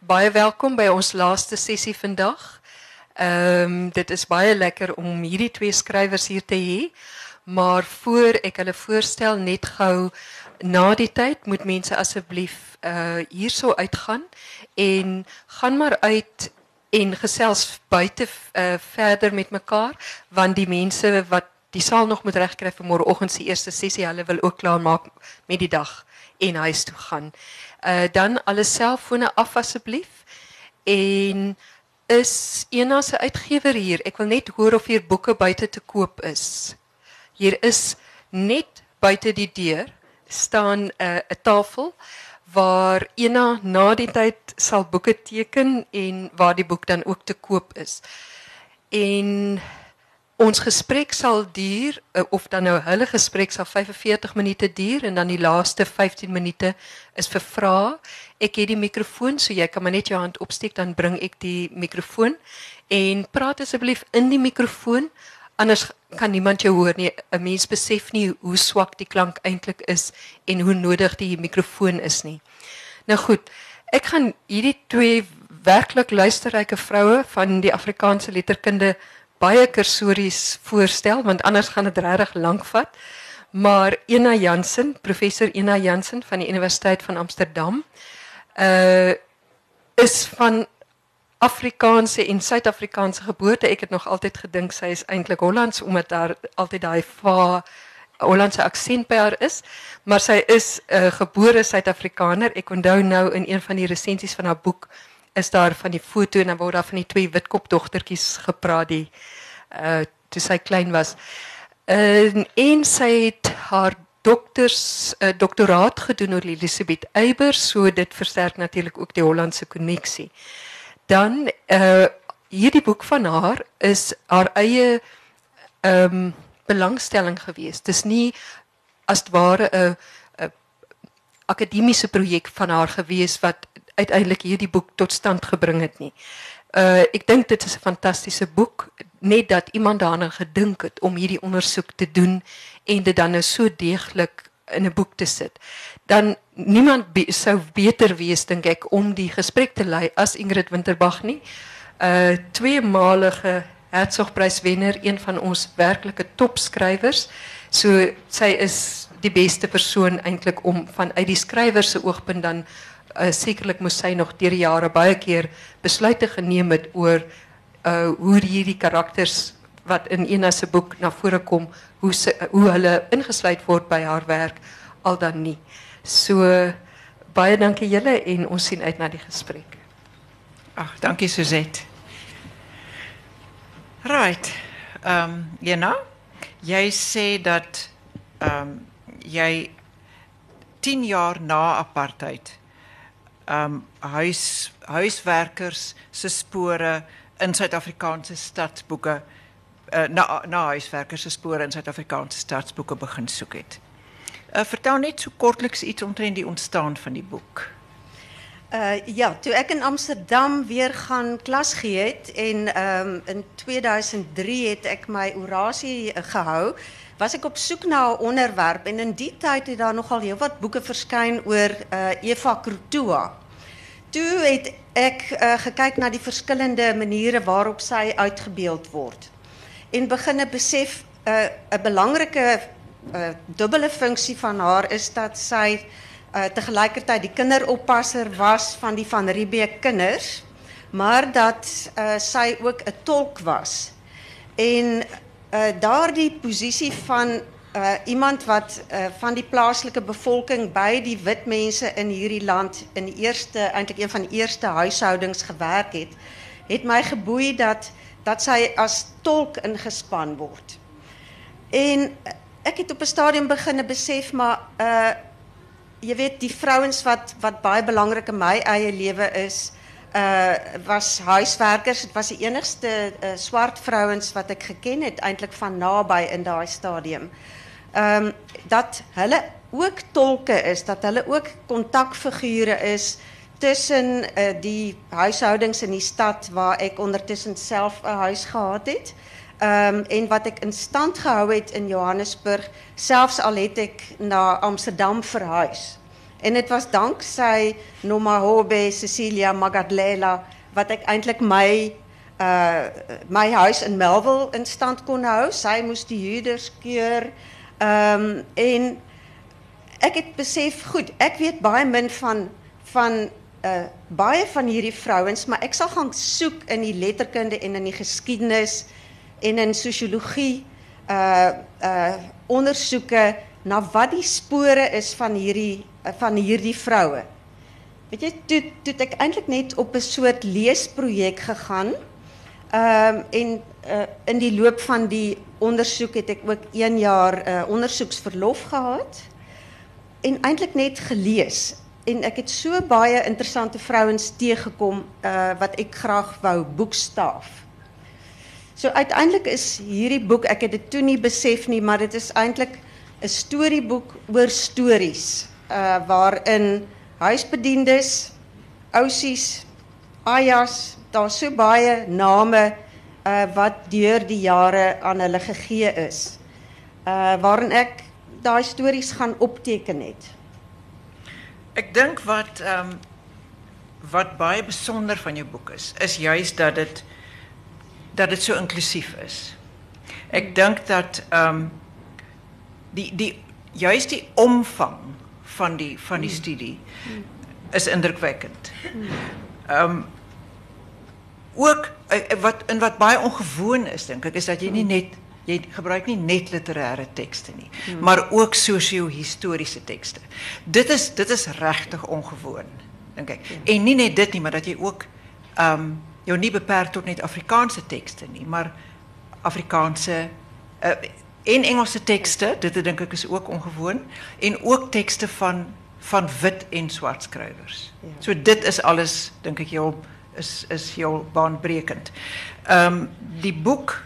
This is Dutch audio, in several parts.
baie welkom by ons laaste sessie vandag. Ehm dit is baie lekker om hierdie twee skrywers hier te hê. Maar voor ek hulle voorstel net gou na die tyd moet mense asseblief uh hierso uitgaan en gaan maar uit en gesels buite uh, verder met mekaar want die mense wat die saal nog moet regkry vir môreoggend se eerste sessie, hulle wil ook klaar maak met die dag en huis toe gaan. Uh dan alle selfone af asseblief. En is Ena se uitgewer hier? Ek wil net hoor of hier boeke buite te koop is. Hier is net buite die deur staan 'n uh, 'n tafel waar Ena na die tyd sal boeke teken en waar die boek dan ook te koop is. En ons gesprek sal duur eh, of dan nou hulle gesprek sal 45 minute duur en dan die laaste 15 minute is vir vrae. Ek het die mikrofoon so jy kan maar net jou hand opsteek dan bring ek die mikrofoon en praat asseblief in die mikrofoon anders kan niemand jou hoor nie. 'n Mens besef nie hoe swak die klank eintlik is en hoe nodig die mikrofoon is nie. Nou goed, ek gaan hierdie twee werklik luisterryke vroue van die Afrikaanse letterkunde baie kursories voorstel want anders gaan dit regtig lank vat. Maar Ena Jansen, professor Ena Jansen van die Universiteit van Amsterdam, uh is van Afrikaanse en Suid-Afrikaanse geboorte. Ek het nog altyd gedink sy is eintlik Hollands omdat daar altyd daai va Hollandse aksent by haar is, maar sy is 'n uh, gebore Suid-Afrikaner. Ek onthou nou in een van die resensies van haar boek is daar van die foto en dan word daar van die twee witkop dogtertjies gepraat die uh toe sy klein was. Uh, en sy het haar dokters uh, doktoraat gedoen oor Elisabeth Eybers, so dit versterk natuurlik ook die Hollandse koneksie. Dan uh hierdie boek van haar is haar eie ehm um, belangstelling geweest. Dis nie as ware 'n akademiese projek van haar gewees wat uiteindelik hierdie boek tot stand gebring het nie. Uh ek dink dit is 'n fantastiese boek net dat iemand daaraan gedink het om hierdie ondersoek te doen en dit dan nou so deeglik in 'n boek te sit. Dan niemand be sou beter wees dink ek om die gesprek te lei as Ingrid Winterbag nie. Uh tweemalige Hertzogpryswenner, een van ons werklike topskrywers. So sy is die beste persoon eintlik om vanuit die skrywer se oogpunt dan uh, sekerlik moes sy nog deur die jare baie keer besluite geneem het oor uh hoe hierdie karakters wat in Ena se boek na vore kom, hoe se hoe hulle ingesluit word by haar werk al dan nie. So baie dankie julle en ons sien uit na die gesprek. Ag, dankie Suzette. Right. Ehm um, Ena, jy sê dat ehm um, jy 10 jaar na apartheid um huis huiswerkers se spore in Suid-Afrikaanse stadsboeke uh, na na huiswerkers se spore in Suid-Afrikaanse stadsboeke begin soek het. Uh, vertel net so kortliks iets omtrent die ontstaan van die boek. Uh, ja, toen ik in Amsterdam weer gaan klas gee het en um, in 2003 het ek my orasie gehou, was ik op zoek naar een onderwerp en in die tijd het daar nogal heel wat boeken verskyn oor uh, Eva Krutua. Toe het ek uh, gekyk na die verskillende maniere waarop sy uitgebeeld word en beginne besef 'n uh, 'n belangrike uh, dubbele funksie van haar is dat uh, tegelijkertijd die kinderoppasser was van die van Riebeeck kinders, maar dat sy ook 'n tolk was. En uh, daardie posisie van uh, iemand wat uh, van die plaaslike bevolking by die wit mense in hierdie land in eerste eintlik een van die eerste huishoudings gewerk het, het my geboei dat dat sy as tolk ingespan word. En ek het op 'n stadium begine besef maar uh jy weet die vrouens wat wat baie belangrik in my eie lewe is uh was huiswerkers dit was die enigste uh, swart vrouens wat ek geken het eintlik van naby in daai stadium. Um, dat hulle ook tolke is, dat hulle ook kontakfigure is tussen uh, die huishoudings in die stad waar ek ondertussen self 'n huis gehad het. Um, en wat ek in stand gehou het in Johannesburg, selfs al het ek na Amsterdam verhuis. En dit was danksy Nomahobe Cecilia Magadlela wat ek eintlik my uh my huis in Melville in stand kon hou. Sy moes die huurders keur. Um, en ek het besef, goed, ek weet baie min van van uh baie van hierdie vrouens, maar ek sal gaan soek in die letterkunde en in die geskiedenis en in sosiologie uh uh ondersoeke na wat die spore is van hierdie van hierdie vroue. Weet jy, toe toe ek eintlik net op 'n soort leesprojek gegaan. Ehm en uh, in die loop van die ondersoek het ek ook 1 jaar uh, gehad en eintlik net gelees en ek het so baie interessante vrouens teëgekom uh, wat ek graag wou boekstaaf. So uiteindelik is hierdie boek, ek het dit toe nie besef nie, maar dit is eintlik 'n storieboek oor stories uh waarin huisbediendes, ousies, ajas, daar's so baie name uh wat deur die jare aan hulle gegee is. Uh waarin ek daai stories gaan opteken het. Ek dink wat ehm um, wat baie besonder van jou boek is, is juist dat dit dat dit so inklusief is. Ek dink dat ehm um, die die juist die omvang van die van die studie is indrukwekkend. Ehm um, ook wat in wat baie ongewoon is dink ek is dat jy nie net jy gebruik nie net literêre tekste nie, maar ook sosio-historiese tekste. Dit is dit is regtig ongewoon dink ek. En nie net dit nie, maar dat jy ook ehm um, jou nie beperk tot net Afrikaanse tekste nie, maar Afrikaanse uh, en Engelse tekste, dit dink ek is ook ongewoon en ook tekste van van wit en swart skrywers. Ja. So dit is alles dink ek heel is is heel baanbrekend. Um, die boek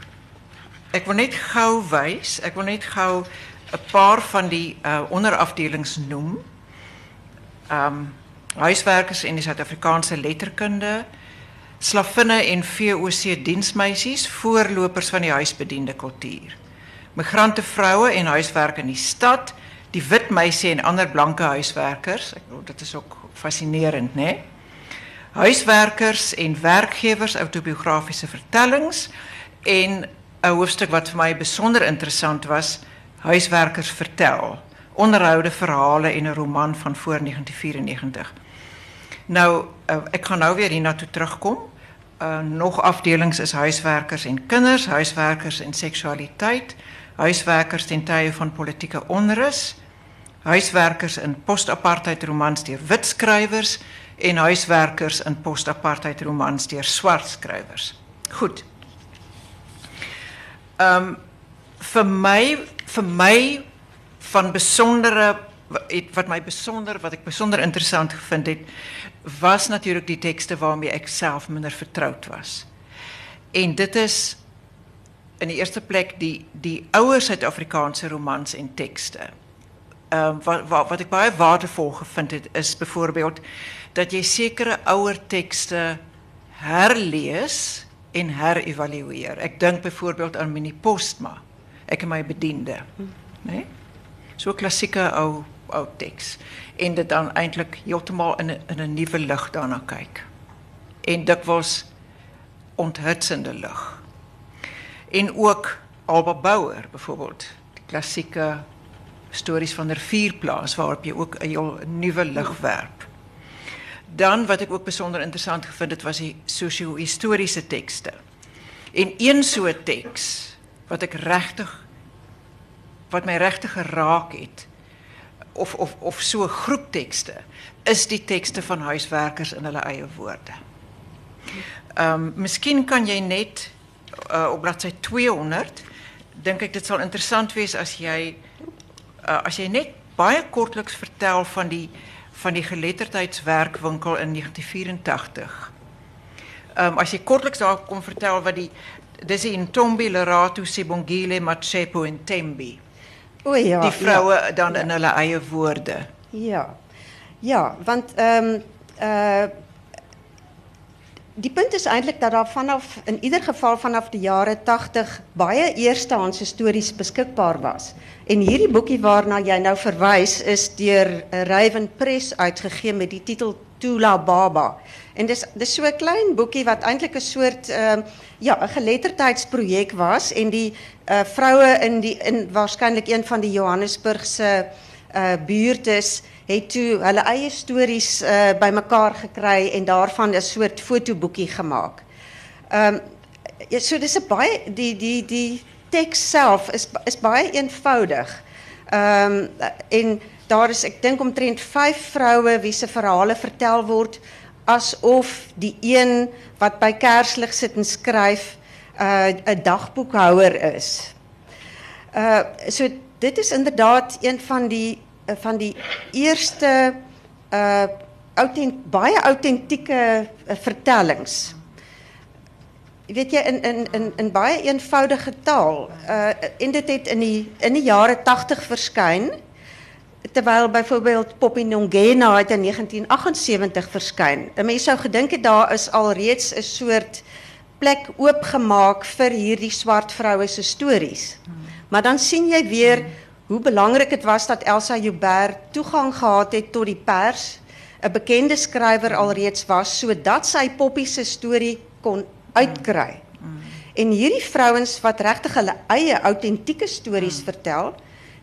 ek wil net gou wys, ek wil net gou 'n paar van die uh onderafdelings noem. Ehm huiswerkers en die Suid-Afrikaanse letterkunde, slavinne en VOC diensmeisies, voorlopers van die huisbediende kultuur. Migrante vroue en huiswerk in die stad, die wit meisie en ander blanke huiswerkers. Dit is ook fascinerend? Nee? Huiswerkers en werkgewers autobiografiese vertellings en 'n hoofstuk wat vir my besonder interessant was, huiswerkers vertel onderhoude verhale en 'n roman van voor 1994. Nou uh, ek gaan nou weer hiernatoe terugkom. Uh, nog afdelings is huiswerkers en kinders, huiswerkers en seksualiteit, huiswerkers ten tye van politieke onrus, huiswerkers in post-apartheid romans deur wit skrywers en huiswerkers in post-apartheid romans deur swart skrywers. Goed. Ehm um, vir my vir my van besondere wat my besonder wat ek besonder interessant gevind het was natuurlik die tekste waarmee ek self minder vertroud was. En dit is in die eerste plek die die ouer Suid-Afrikaanse romans en tekste. Ehm wat, wat wat ek baie waardevol gevind het is byvoorbeeld dat jy sekere ouer tekste herlees en herevalueer. Ek dink byvoorbeeld aan Minnie Postma. Ek en my bediende? Nee? So klassieke ou ou teks en dit dan eintlik heeltemal in 'n in 'n nuwe lig daarna kyk. En was onthutsende lig. En ook Alba Bouwer byvoorbeeld, die klassieke stories van der Vierplaas waarop jy ook 'n heel nuwe lig werp. Dan wat ek ook besonder interessant gevind het was die sosio-historiese tekste. En een so 'n wat ek regtig wat my regtig geraak of of of so is die tekste van huiswerkers in hulle eie woorde. Ehm miskien kan jy net uh, op bladsy 200 dink ek dit sal interessant wees as jy uh, as jy net baie kortliks van die van die geletterdheidswerkwinkel in 1984. Ehm um, as jy kortliks daar kom vertel wat die dis in Tombi Lerato Sibongile Machepo en Tembi. O ja. Die vroue ja, dan ja. in hulle eie woorde. Ja. Ja, want ehm um, uh die punt is eintlik dat daar vanaf in ieder geval vanaf die jare 80 baie eerstehandse stories beskikbaar was. En hierdie boekie waarna jy nou verwys is deur Raven Press uitgegee met die titel Tula Baba. En dis dis so 'n klein boekie wat eintlik 'n soort ehm ja, 'n geletterdheidsprojek was en die uh, vroue in die in waarskynlik een van die Johannesburgse uh buurtes het toe hulle eie stories uh, bymekaar gekry en daarvan 'n soort fotoboekie gemaak. Ehm um, so dis 'n baie die die die teks self is is baie eenvoudig. Ehm en daar is ek dink omtrent 5 vroue wie se verhale vertel word asof die een wat by Kerslig sit en skryf uh, 'n uh, dagboekhouer is. Uh so dit is inderdaad een van die van die eerste uh baie autentieke uh, vertellings. Weet jy in in in in baie eenvoudige taal. Uh en dit het in die in die jare 80 verskyn terwyl byvoorbeeld Poppy Nongena uit in 1978 verskyn. 'n Mens sou gedink het daar is alreeds 'n soort plek oopgemaak vir hierdie vroue se stories. Maar dan sien jy weer hoe belangrik dit was dat Elsa Joubert toegang gehad het tot die pers, 'n bekende skrywer alreeds was sodat sy Poppy se storie kon uitkry. En hierdie vrouens wat regtig hulle eie stories vertel,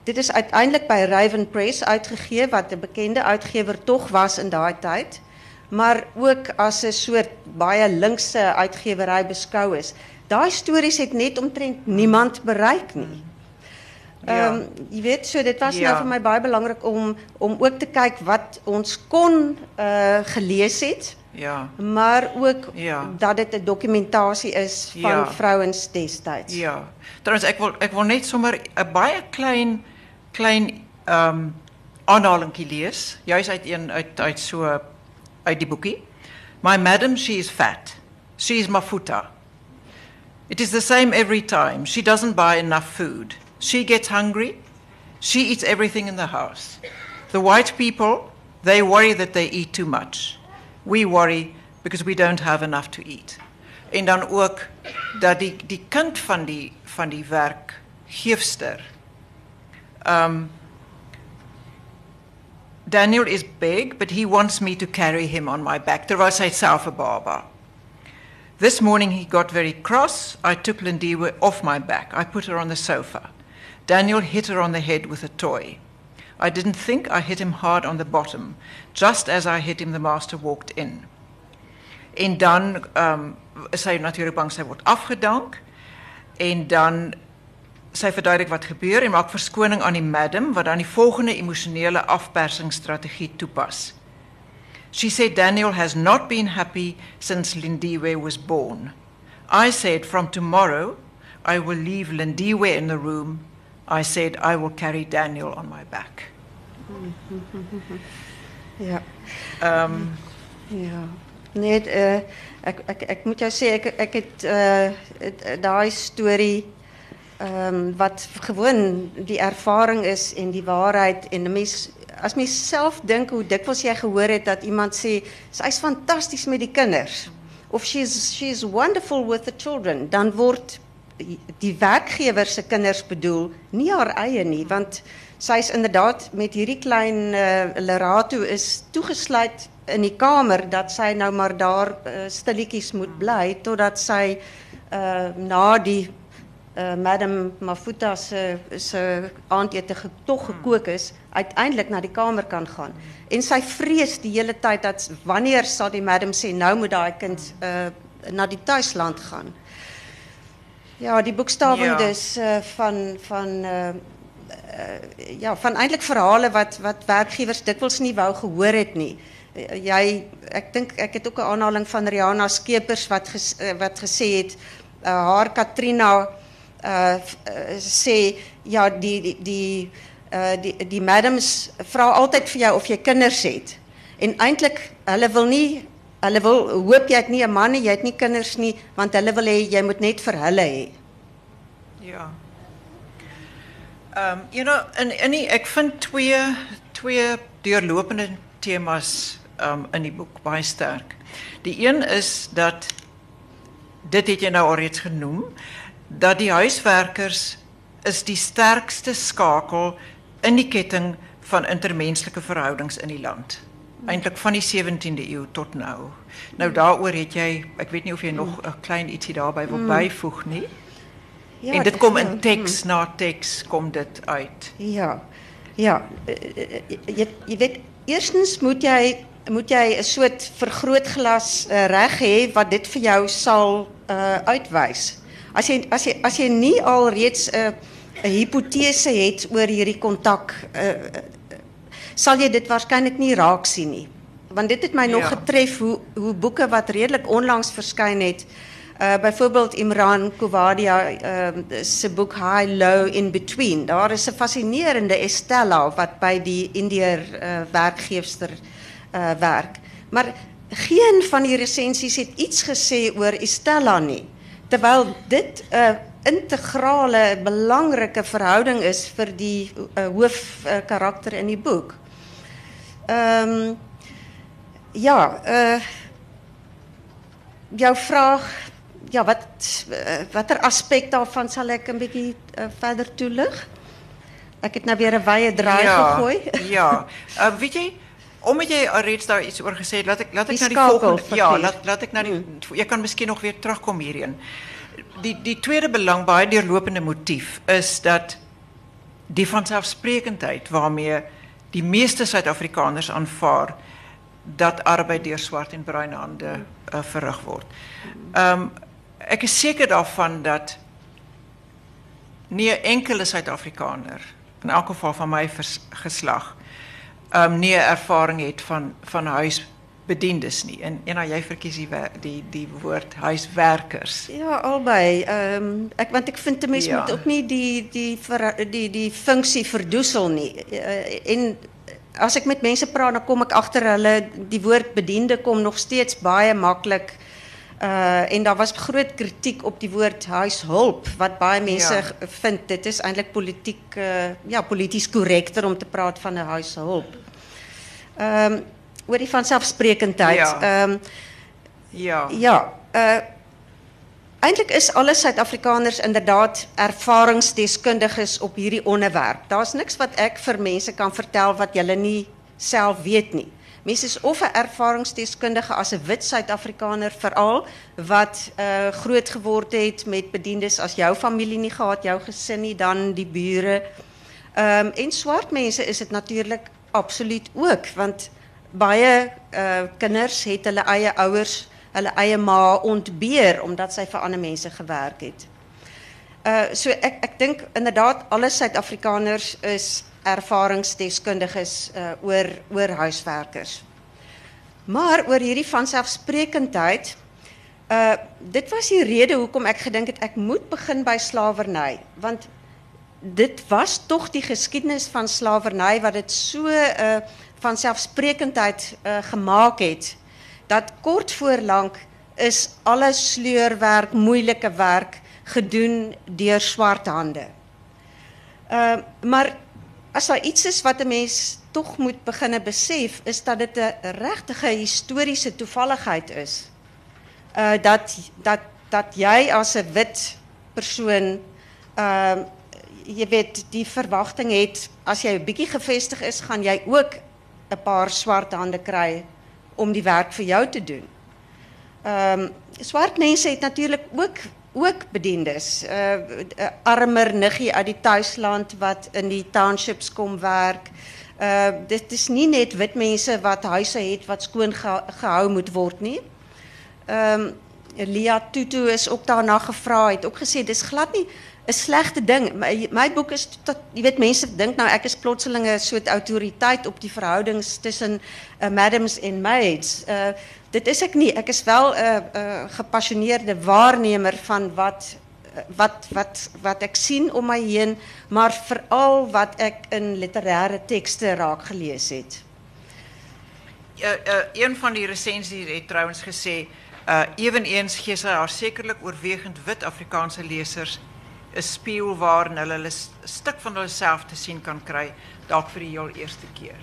dit is uiteindelik by Raven Press uitgegee wat 'n bekende uitgewer tog was in daai tyd, maar ook as 'n soort baie linkse uitgewery beskou is. Daai stories het net omtrent niemand bereik nie. Ehm um, jy weet so dit was nou ja. nou vir my baie belangrik om om ook te kyk wat ons kon uh gelees het. Ja. Maar ook ja. dat dit 'n dokumentasie is van ja. vrouens destyds. Ja. Trouwens ek wil ek wil net sommer 'n baie klein klein ehm um, aanhalingkie lees, juis uit een uit uit so uit die boekie. My madam, she is fat. She is mafuta. It is the same every time. She doesn't buy enough food. She gets hungry. She eats everything in the house. The white people, they worry that they eat too much. We worry because we don't have enough to eat. En dan ook dat die die kind van die van die werkgeefster um, Daniel is big, but he wants me to carry him on my back. Terwyl hy self 'n baba. This morning he got very cross. I took Lindiwe off my back. I put her on the sofa. Daniel hit her on the head with a toy. I didn't think I hit him hard on the bottom. Just as I hit him, the master walked in. En dan um, is hy natuurlik bang sy word afgedank. En dan sy verduidelik wat gebeur en maak verskoning aan die madam wat dan die volgende emosionele afpersingsstrategie toepas. She said Daniel has not been happy since Lindiwe was born. I said from tomorrow I will leave Lindiwe in the room. I said I will carry Daniel on my back. Ja. Ehm um, ja. Net uh, ek ek ek moet jou sê ek ek het uh daai storie um, wat gewoon die ervaring is en die waarheid en 'n mens as mens self dink hoe dikwels jy gehoor het dat iemand sê sy's fantasties met die kinders of she's she's wonderful with the children dan word die werkgewer se kinders bedoel nie haar eie nie want sy's inderdaad met hierdie klein uh, lerato is toegesluit in die kamer dat sy nou maar daar uh, stilletjies moet bly totdat sy uh, na die uh, Madam Mafuta se se aandete ge, tog gekook is, uiteindelik na die kamer kan gaan. En sy vrees die hele tyd dat wanneer sal die madam sê nou moet daai kind uh, na die tuisland gaan. Ja, die boekstawing ja. dus uh, van van uh, uh, ja, van eintlik verhale wat wat werkgewers dikwels nie wou gehoor het nie. Jy ek dink ek het ook 'n aanhaling van Rihanna Skeepers wat ges, wat gesê het haar Katrina sê ja die die die die die madams vra altyd vir jou of jy kinders het. En eintlik hulle wil nie hulle wil hoop jy het nie 'n man nie, jy het nie kinders nie, want hulle wil hê jy moet net vir hulle hê. Ja. Ehm um, you know en en ek vind twee twee deurlopende temas um, in die boek baie sterk. Die een is dat dit het jy nou al reeds genoem dat die huiswerkers is die sterkste skakel in die ketting van intermenslike verhoudings in die land. Eintlik van die 17de eeu tot nou. Nou daaroor het jy, ek weet nie of jy nog 'n klein ietsie daarbey wil byvoeg nie. Ja, en dit kom in teks na teks kom dit uit. Ja. Ja, eh, eh, jy jy weet eerstens moet jy moet jy 'n soort vergrootglas uh, reg hê wat dit vir jou sal uh, uitwys. As jy as jy as jy nie al reeds 'n uh, 'n hipotese het oor hierdie kontak uh, sal jy dit waarskynlik nie raak sien nie. Want dit het my nog Ja. getref hoe hoe boeke wat redelik onlangs verskyn het Uh, bijvoorbeeld Imran Kuwadia uh, se boek High Low in Between. Daar is 'n fascinerende Estella wat by die Indiër uh, werkgeefster uh, werk. Maar geen van die resensies het iets gesê oor Estella nie. Terwyl dit 'n uh, integrale belangrike verhouding is vir die uh, hoofkarakter uh, in die boek. Ehm um, ja, uh jou vraag ja, wat uh, watter aspek daarvan sal ek 'n bietjie uh, verder toelig? Ek het nou weer 'n wye draai ja, ja. Uh, weet jy omdat jy alreeds daar iets gesê het, laat ek laat ek Die na die skakel volgende ja, laat laat ek na die jy kan miskien nog weer terugkom hierheen. Die die tweede belang baie deurlopende motief is dat die vanselfsprekendheid waarmee die meeste Suid-Afrikaners aanvaar dat arbeid deur swart en bruin hande uh, verrig word. Ehm um, ek is seker daarvan dat nie enkele Suid-Afrikaner in elk geval van my vers, geslag ehm nie ervaring het van van huisbediendes nie. En en nou jy verkies die die die woord huiswerkers. Ja, albei. Ehm um, ek want ek vind 'n mens Ja. moet ook nie die die ver, die die funksie verdoesel nie. Uh, en as ek met mense praat dan kom ek agter hulle die woord bediende kom nog steeds baie maklik uh en daar was groot kritiek op die woord huishulp wat baie mense Ja. ja. vind dit is eintlik politiek uh ja polities korrekter om te praat van 'n huishulp. Ehm um, oor die vanselfsprekendheid. Ja. Ehm Ja. ja, uh eintlik is alle Suid-Afrikaners inderdaad ervaringsdeskundiges op hierdie onderwerp. Daar's niks wat ek vir mense kan vertel wat hulle nie self weet nie. Mense is of 'n ervaringsdeskundige as 'n wit Suid-Afrikaner veral wat uh groot geword het met bediendes as jou familie nie gehad, jou gesin nie, dan die bure. Ehm um, en swart mense is dit natuurlik absoluut ook want baie uh kinders het hulle eie ouers, hulle eie ma ontbeer omdat sy vir ander mense gewerk het. Uh so ek ek dink inderdaad alle Suid-Afrikaners is ervaringsdeskundiges uh oor oor huiswerkers. Maar oor hierdie vanselfsprekendheid uh dit was die rede hoekom ek gedink het ek moet begin by slawerny want dit was tog die geskiedenis van slawerny wat dit so vanselfsprekendheid uh gemaak het dat kort voor lank is alle sleurwerk, moeilike werk gedoen deur swart hande. Uh maar as daar iets is wat 'n mens tog moet begine besef is dat dit 'n regtige historiese toevalligheid is. Uh dat dat dat jy as 'n wit persoon uh jy weet die verwagting het as jy 'n bietjie gevestig is, gaan jy ook 'n paar swart hande kry om die werk vir jou te doen. Ehm um, swart mense het natuurlik ook ook bediendes. Uh, armer niggie uit die tuisland wat in die townships kom werk. Uh dit is nie net wit mense wat huise het wat skoon ge, gehou moet word nie. Ehm um, Lia Tutu is ook daarna gevra, het ook gesê dis glad nie 'n slegte ding. My boek is tot jy weet mense dink nou ek is plotseling 'n soort autoriteit op die verhoudings tussen uh, madams en maids. Uh dit is ek nie. Ek is wel 'n gepassioneerde waarnemer van wat uh, wat wat wat ek sien om my heen, maar veral wat ek in literêre tekste raak gelees het. Een van die resensies het trouwens gesê uh eweneens gee sy haar sekerlik wit Afrikaanse lesers 'n spieël waarin hulle 'n stuk van hulle self te sien kan kry dalk vir die heel eerste keer.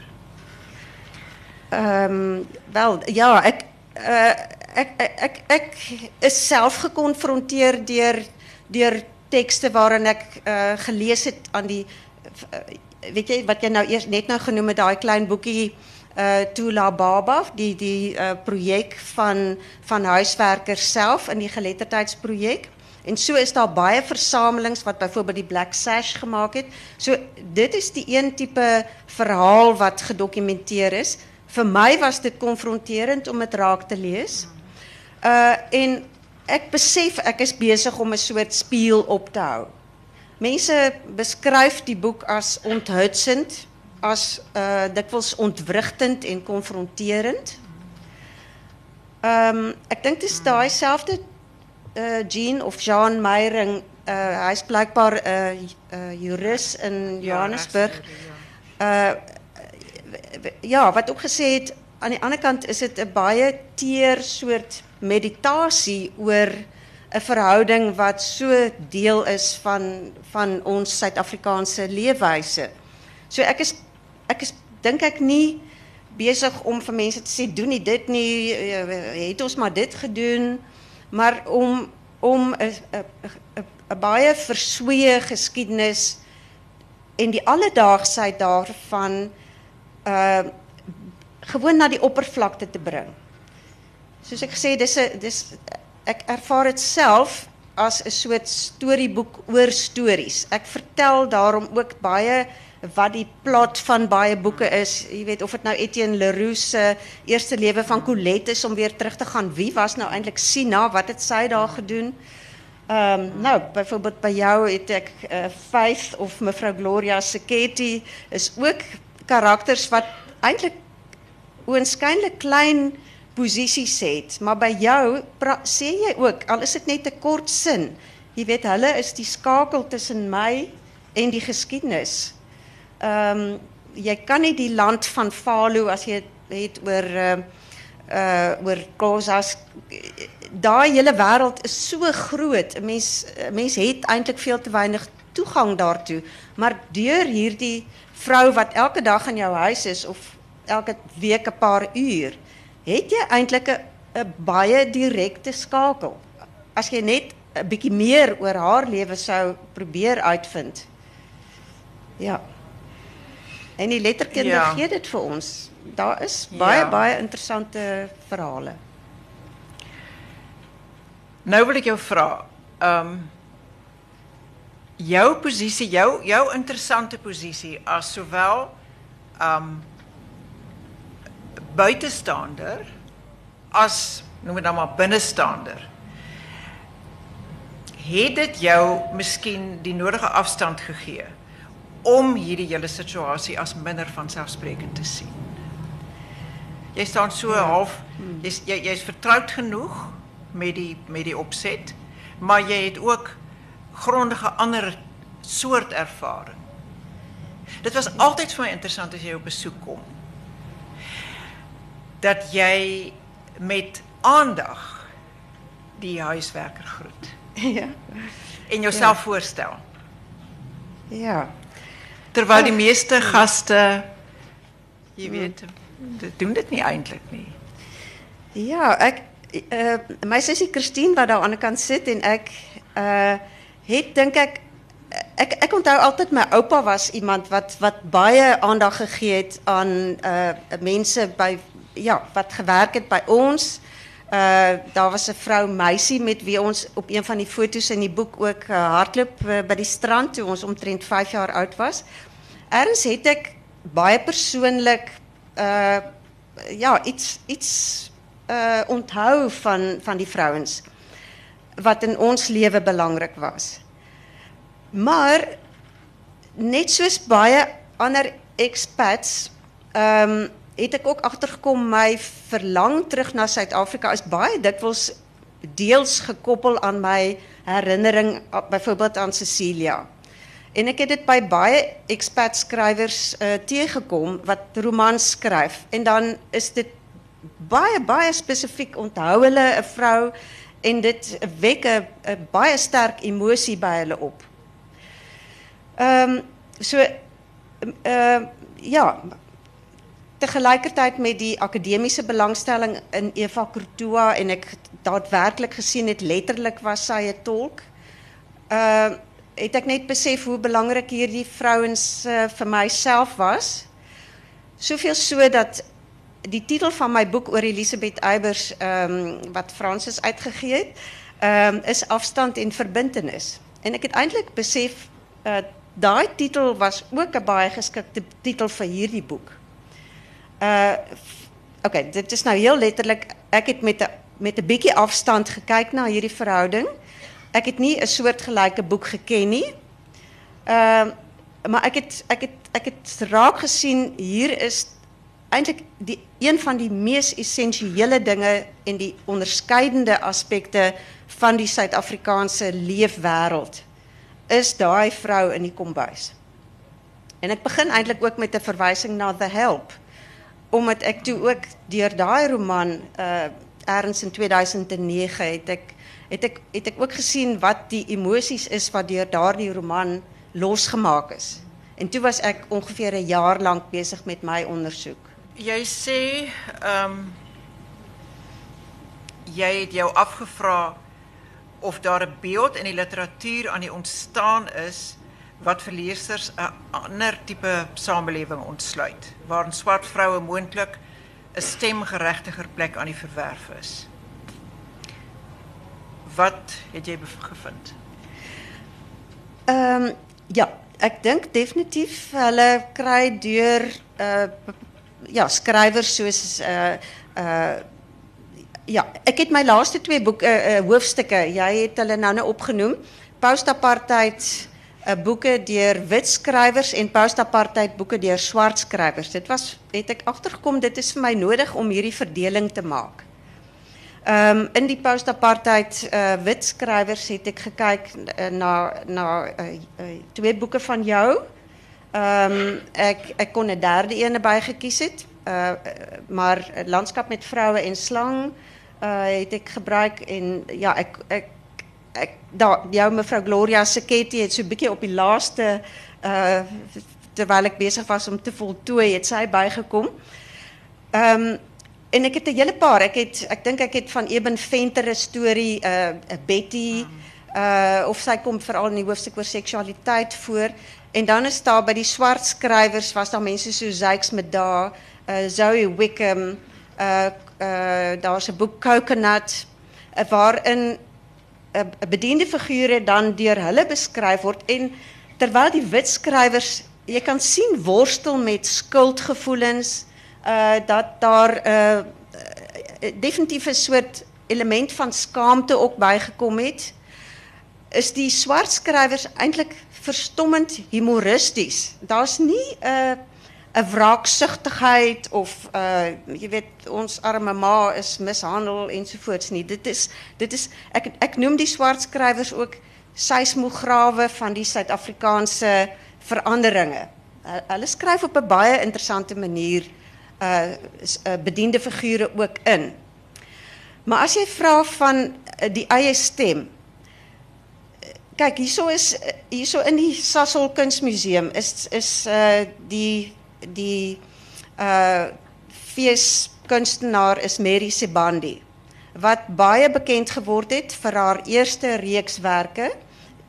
Ehm wel ja, ek uh ek ek ek is self gekonfronteer deur deur tekste waarin ek uh gelees het aan die uh, weet jy wat jy nou eers net nou genoem het daai klein boekie uh Tula Baba die die projek van van huiswerkers self in die geletterdheidsprojek. En so is daar baie versamelings wat byvoorbeeld die Black Sash gemaak het. So dit is die een tipe verhaal wat gedokumenteer is. Vir my was dit konfronterend om dit raak te lees. Uh en ek besef ek is besig om 'n soort spieël op te hou. Mense beskryf die boek as onthutsend, as uh dikwels ontwrigtend en konfronterend. Ehm um, ek dink dit is daai Jean of Jean Meyering, uh hy's blykbaar 'n uh, uh, jurist in Johannesburg. Ja, wat ook het aan die ander kant is dit 'n baie teer soort meditasie oor 'n verhouding wat so deel is van van ons Suid-Afrikaanse leefwyse. So ek is ek is dink ek nie besig om vir mense te sê doen nie dit nie het ons maar dit gedoen maar om om 'n baie versweë geskiedenis en die alledaagsheid daarvan uh gewoon na die oppervlakte te bring. Soos ek gesê dis 'n dis ek ervaar dit self as 'n soort storieboek oor stories. Ek vertel daarom ook baie wat die plot van baie boeke is. Jy weet of dit nou Etienne Leroux se eerste lewe van Colette is om weer terug te gaan. Wie was nou eintlik Sina? Wat het sy daar gedoen? Ehm nou, byvoorbeeld by jou het ek uh, Faith of mevrou Gloria Seketi is ook karakters wat eintlik oënskynlik klein posisies het, maar by jou sê jy ook al is dit net 'n kort sin. Jy weet hulle is die skakel tussen my en die geskiedenis. Um, jy kan nie die land van Falo as jy het oor uh uh oor Kosas daai hele wêreld is so groot. 'n Mens mens het eintlik veel te weinig toegang daartoe. Maar deur hierdie vrou wat elke dag in jou huis is of elke week 'n paar uur, het jy eintlik 'n baie direkte skakel. As jy net 'n bietjie meer oor haar lewe sou probeer uitvind. Ja. En die letterkunde ja. gee dit vir ons. Daar is baie ja. baie interessante verhale. Nou wil ek jou vra, ehm um, jou posisie, jou jou interessante posisie as sowel ehm um, buitestander as noem dit dan maar binnestander. Het dit jou miskien die nodige afstand gegee? Om hierdie hele situasie as minder vanselfsprekend te sien. Jy staan so half jy's jy, jy's vertroud genoeg met die met die opset, maar jy het ook grondige ander soort ervaring. Dit was altyd vir my interessant as jy op besoek kom. Dat jy met aandag die huiswerker groet. Ja. En jouself ja. voorstel. Ja. Terwijl die meeste gasten, je weet, doen dit niet eindelijk niet. Ja, ek, uh, my sussie Christine wat daar aan de kant zit en ek uh, het denk ek ek ek onthou altyd my oupa was iemand wat wat baie aandag gegee het aan uh mense by ja, wat gewerk het by ons. Uh daar was 'n vrou meisie met wie ons op een van die foto's in die boek ook uh, hardloop uh, by die strand toe ons omtrent 5 jaar oud was. Erns het ek baie persoonlik uh ja, iets iets uh onthou van van die vrouens wat in ons lewe belangrik was. Maar net soos baie ander expats ehm um, het ek ook agtergekom my verlang terug na Suid-Afrika is baie dikwels deels gekoppel aan my herinnering byvoorbeeld aan Cecilia. En ek het dit by baie expat skrywers uh, teëgekom wat romans skryf en dan is dit baie baie spesifiek onthou hulle 'n en dit wek 'n baie sterk emosie by hulle op. Ehm so ehm uh, ja tegelijkertijd met die academische belangstelling in Eva Courtois en ik daadwerkelijk gezien het letterlijk was zij 'n tolk. Uh het ek net besef hoe belangrik hierdie vrouens uh, vir myself was. Soveel so dat die titel van my boek oor Elisabeth Eybers ehm wat Fransis uitgegee het, ehm is afstand en verbintenis. En ek het eintlik besef uh daai titel was ook 'n baie geskikte titel vir hierdie boek. Uh dit is nou heel letterlik ek het met 'n met 'n bietjie afstand gekyk na hierdie verhouding. Ek het nie 'n soortgelyke boek geken nie. Ehm maar ek het ek het ek het raak gesien hier is eintlik die een van die mees essensiële dinge en die onderskeidende aspekte van die Suid-Afrikaanse leefwêreld is daai vrou in die kombuis. En ek begin eintlik ook met 'n verwysing na The Help omdat ek toe ook deur daai roman uh ergens in 2009 het ek het ek ook gesien wat die emosies is wat deur daardie roman losgemaak is. En toe was ek ongeveer 'n jaar lank besig met my ondersoek. Jy sê ehm um, jy jou afgevra of daar 'n beeld in die literatuur aan die ontstaan is wat vir lesers 'n ander tipe samelewing ontsluit waarin swart vroue moontlik 'n stemgeregtiger plek aan die verwerf is. Wat het jy gevind? Ehm ja, ek dink definitief hulle kry deur uh ja, skrywers soos uh uh ja, ek het my laaste twee boeke uh, uh, hoofstukke, jy het hulle nou nou opgenoem. Post-apartheid uh, boeke deur wit skrywers en post-apartheid boeke deur swart skrywers. Dit was het ek agtergekom dit is vir my nodig om hierdie verdeling te maak. Um, in die post-apartheid uh, skrywers het ek gekyk uh, na na uh, uh, twee boeke van jou. Ehm um, kon 'n derde ene bygekies het. Uh maar landskap met vroue en slang het ek gebruik en ja, ek ek daar jou mevrou Gloria Seketi het so 'n bietjie op die laaste uh terwyl ek besig was om te voltooi, het bygekom. Ehm um, en ek het 'n hele paar. Ek het ek dink het van Eben Venter 'n storie uh Betty uh of sy kom veral in die hoofstuk oor seksualiteit voor. En dan is daar by die swart skrywers was daar mense so Zykes met daar, uh Zoe Wickham, uh uh daar's 'n boek Coconut uh, waarin bediende figure dan deur hulle beskryf word en terwyl die wit skrywers jy kan sien worstel met skuldgevoelens uh dat daar uh, definitief 'n soort element van skaamte ook bygekom het is die swart skrywers eintlik verstommend humoristies. Daar's nie 'n uh, 'n wraaksugtigheid of jy weet ons arme ma is mishandel ensovoorts nie. Dit is dit is ek noem die swart skrywers ook seismograwe van die Suid-Afrikaanse veranderinge. Hulle skryf op 'n baie interessante manier uh, bediende figure ook in. Maar as jy vra van uh, die eie stem Kijk, hierso is hierso in die Sasol Kunsmuseum is is uh die die uh feeskunstenaar is Mary Sebandi wat baie bekend geword het vir haar eerste reekswerke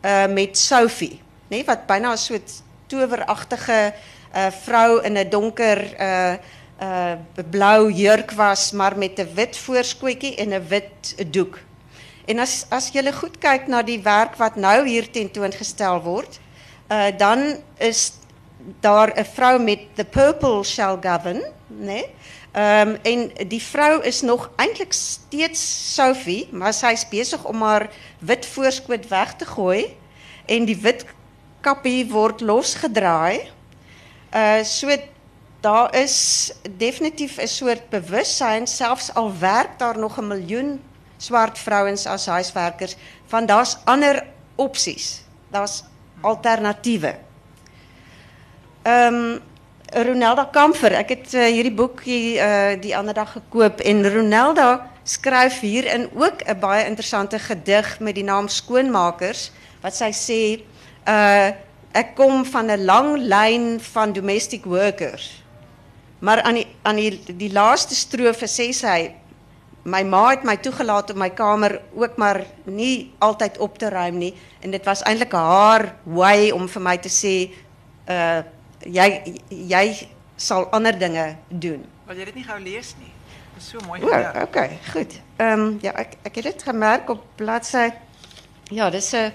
uh met Sophie, nee, wat byna so 'n toweragtige uh in 'n donker uh uh blou jurk was maar met 'n wit voorskootjie en 'n wit doek. En as as jy goed kyk na die werk wat nou hier tentoongestel word, uh dan is daar 'n vrou met the purple shall govern? Nee? Ehm en die vrou is nog eintlik steeds Sophie, maar sy is besig om haar wit voorskoot weg te gooi en die wit kappie word losgedraai. Uh so daar is definitief 'n soort bewussyn selfs al werk daar nog 'n miljoen swart vrouens as huiswerkers van daar's ander opsies. Daar's alternatiewe. Ehm um, Ronelda Kamfer, ek het uh, hierdie boekie uh, die ander dag gekoop en Ronelda skryf hierin ook 'n baie interessante gedig met die naam Skoonmakers wat sy sê uh kom van 'n lang lyn van domestic workers. Maar aan die aan die die laaste strofe sê sy my ma het my toegelaat om my kamer ook maar nie altyd op te ruim nie en dit was eintlik haar way om vir my te sê uh jy jy sal ander dinge doen. Wil jy dit nie gou lees nie? Dit is so mooi O, gedaan. okay, goed. Ehm ja, ek ek het dit gemerk op bladsy Ja, dis 'n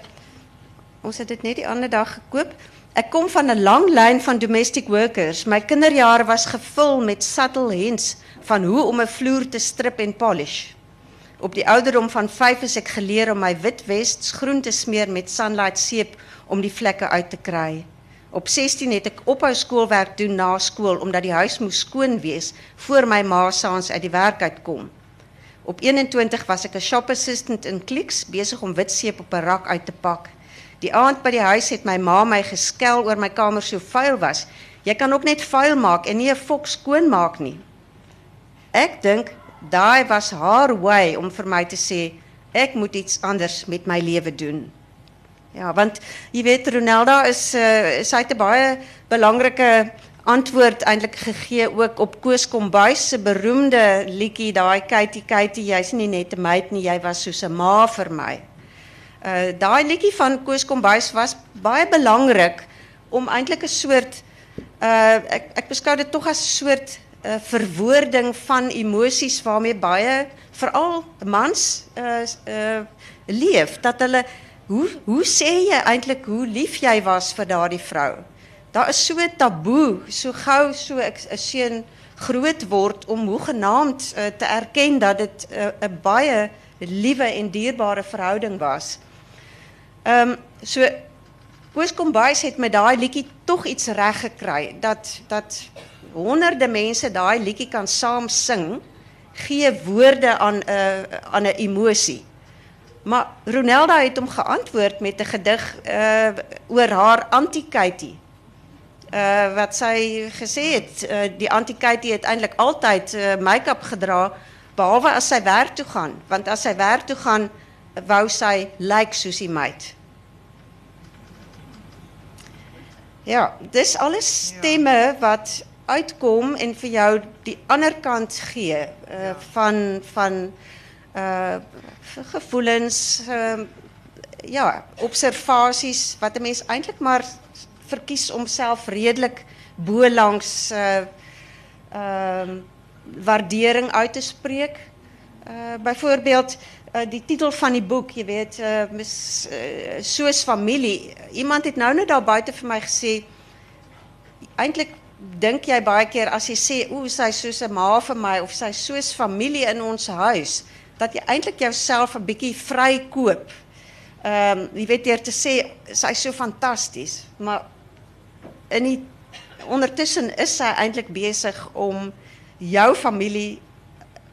ons het dit net die ander dag gekoop. Ek kom van 'n lang lyn van domestic workers. My kinderjare was gevul met subtle hints van hoe om 'n vloer te strip en polish. Op die ouderdom van 5 is ek geleer om my wit vests groen te smeer met sunlight seep om die vlekke uit te kry. Op 16 het ek ophou skoolwerk doen na skool omdat die huis moes skoon wees voor my ma saans uit die werk uitkom. Op 21 was ek 'n shop assistant in Clicks besig om wit seep op 'n rak uit te pak. Die aand by die huis het my ma my geskel oor my kamer so vuil was. Jy kan ook net vuil maak en nie 'n fok skoon maak nie. Ek dink daai was haar way om vir my te sê ek moet iets anders met my lewe doen. Ja, want jy weet Ronelda is uh, sy het 'n baie belangrike antwoord eintlik gegee ook op Koos Kombuis se beroemde liedjie daai Katie Katie jy's nie net 'n meid nie jy was soos 'n ma vir my. Uh daai liedjie van Koos Kombuis was baie belangrik om eintlik 'n soort uh ek ek beskou dit tog as 'n soort uh, verwoording van emosies waarmee baie veral mans uh uh leef dat hulle hoe hoe sê jy eintlik hoe lief jy was vir daardie vrou? Daar is so taboe, so gou so 'n seun groot word om hoegenaamd uh, te erken dat dit 'n uh, baie liewe en dierbare verhouding was. Ehm um, so Koos Kombuis het met daai liedjie tog iets reg gekry dat dat honderde mense daai liedjie kan saam sing, gee woorde aan 'n uh, aan 'n emosie. Maar Ronelda het hom geantwoord met 'n gedig uh oor haar anti-Katie. Uh wat sy gesê het, uh, die anti-Katie het eintlik altyd uh, make-up gedra behalwe as sy werk toe gaan, want as sy werk toe gaan wou sy lyk like soos die meid. Ja, dis alles stemme wat uitkom en vir jou die ander kant gee uh, ja. van van uh gevoelens uh, ja, observasies wat 'n mens eintlik maar verkies om self redelik bo langs uh ehm uh, waardering uit te spreek. Uh byvoorbeeld uh, die titel van die boek, jy weet, uh, familie. Iemand het nou net daar buite vir my gesê eintlik dink jy baie keer as jy sê o, sy soos 'n ma vir my of sy soos familie in ons huis, dat jy eintlik jouself 'n bietjie vrykoop. Ehm um, weet deur te sê sy's so fantasties, maar in die ondertussen is sy eintlik besig om jou familie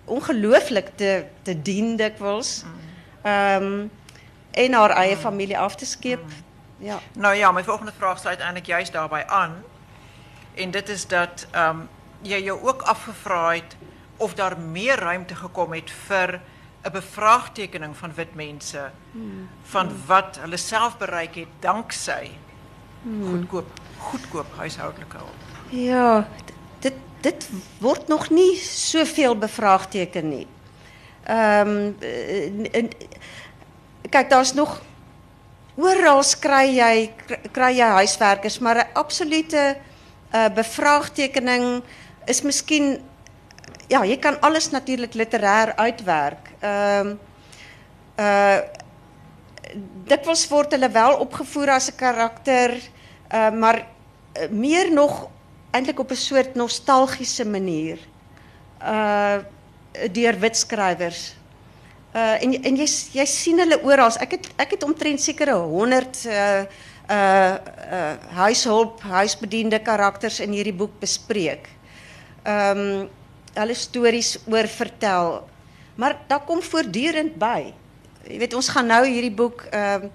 ongelooflik te te dien dikwels. Ehm um, en haar eie familie af te skeep. Ja. Nou ja, my volgende vraag sluit eintlik juist daarbij aan. En dit is dat ehm um, jy jou ook afgevra het of daar meer ruimte gekom het vir 'n bevraagtekening van wit mense van wat hulle self bereik het danksy goedkoop goedkoop huishoudelike hulp. Ja, dit dit word nog nie soveel bevraagteken nie. Ehm um, kyk daar's nog oral kry jy kry jy huiswerkers, maar 'n absolute uh, bevraagtekening is miskien ja, jy kan alles natuurlik literêr uitwerk. Ehm um, uh dikwels word hulle wel opgevoer as 'n karakter, uh, maar uh, meer nog eintlik op 'n soort nostalgiese manier. Uh deur wit skrywers. Uh en en jy jy sien hulle oral. Ek het ek het omtrent sekere 100 uh uh uh huisbediende karakters in hierdie boek bespreek. Ehm um, stories oor vertel. Maar daar kom voortdurend by. Jy weet ons gaan nou hierdie boek ehm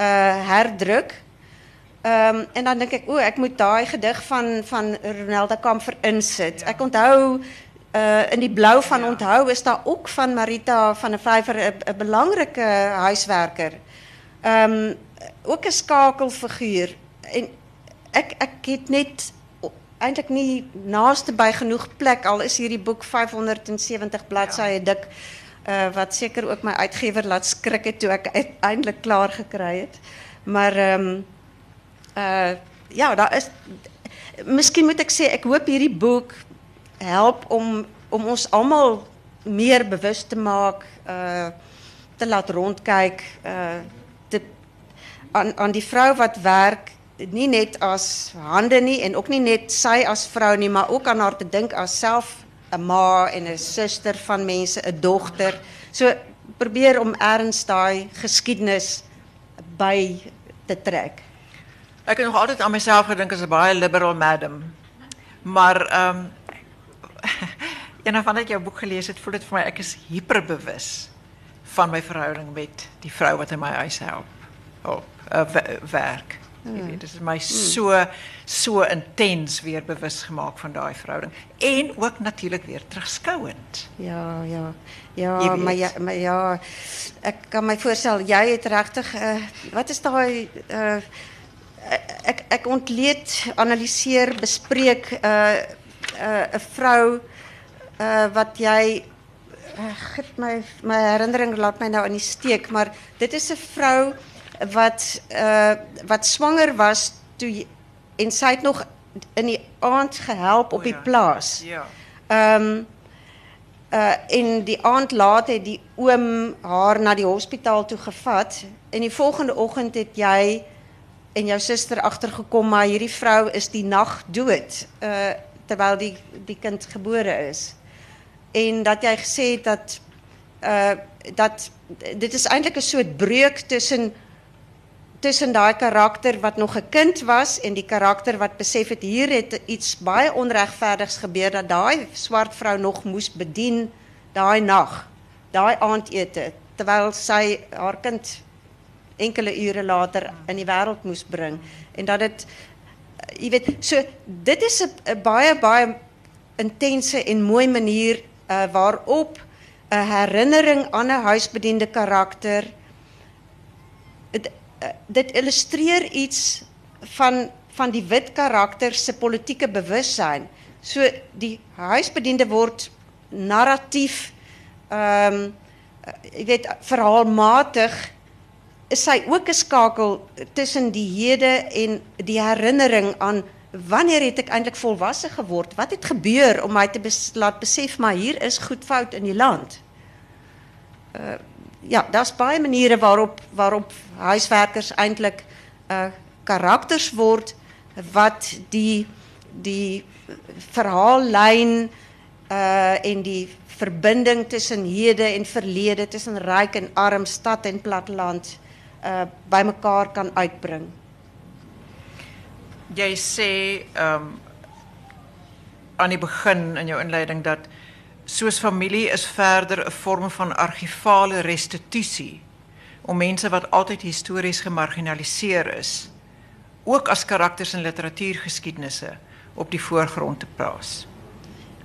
uh herdruk. Ehm um, en dan dink ek o, ek moet daai gedig van van Ronelda Kamfer insit. Ja. Ek onthou uh in die blou van onthou is daar ook van Marita van der Vyver 'n belangrike huiswerker. Ehm um, ook 'n skakelfiguur en ek ek het net eintlik nie naaste by genoeg plek al is hierdie boek 570 bladsye dik. Uh, wat zeker ook mijn uitgever laat schrikken toen ik uiteindelijk klaar gekry het. Maar um, uh, ja, daar is Misschien moet ik zeggen, ik hoop hierdie boek help om om ons allemaal meer bewust te maken, uh, te laten rondkijken, uh, te aan aan die vrouw wat werk nie net as hande nie en ook nie net sy as vrou nie, maar ook aan haar te dink as self 'n ma en 'n suster van mense, 'n dogter. So probeer om erns daai geskiedenis by te trek. Ek het nog altyd aan myself gedink as 'n baie liberal madam. Maar ehm um, eendag van ek jou boek gelees het, voel dit vir my ek is hyperbewus van my verhouding met die vrou wat in my huis help. Op uh, werk. Jy weet, dit is my so so intens weer bewus gemaak van daai verhouding en ook natuurlik weer terugskouend. Ja, ja. Ja, maar ja, maar ja, ek kan my voorstel jy het regtig uh, wat is daai uh ek ek ontleed, analiseer, bespreek 'n uh, 'n uh, vrou uh wat jy uh, git my my herinnering laat my nou in die steek, maar dit is 'n vrou wat uh, wat zwanger was toe en sy het nog in die aand gehelp op die plaas. Ja. Ehm uh, en die aand laat het die oom haar na die hospitaal toe gevat en die volgende oggend het jy en jou suster agtergekom maar hierdie vrou is die nag dood uh terwyl die die kind gebore is. En dat jy gesê het dat uh dat dit is eintlik 'n soort breuk tussen tussen daai karakter wat nog 'n kind was en die karakter wat besef het hier het iets baie onregverdigs gebeur dat daai swart vrou nog moes bedien daai nag, daai aandete terwyl sy haar kind enkele ure later in die wêreld moes bring en dat dit jy weet so dit is 'n baie baie intense en mooi manier uh, waarop 'n herinnering aan 'n huisbediende karakter uh, dit illustreer iets van van die wit karakter se politieke bewussyn. So die huisbediende word narratief ehm um, jy weet verhaalmatig is sy ook 'n skakel tussen die hede en die herinnering aan wanneer het ek eintlik volwasse geword? Wat het gebeur om my te bes laat besef maar hier is goed fout in die land? Uh ja, daar's baie maniere waarop waarop huiswerkers eintlik uh karakters word wat die die verhaallyn uh en die verbinding tussen hede en verlede, tussen ryk en arm, stad en platteland uh bymekaar kan uitbring. Jy sê ehm aan die begin in jou inleiding dat soos familie is verder 'n vorm van argivale restituisie om mense wat altyd histories gemarginaliseer is ook as karakters in literatuurgeskiedenisse op die voorgrond te plaas.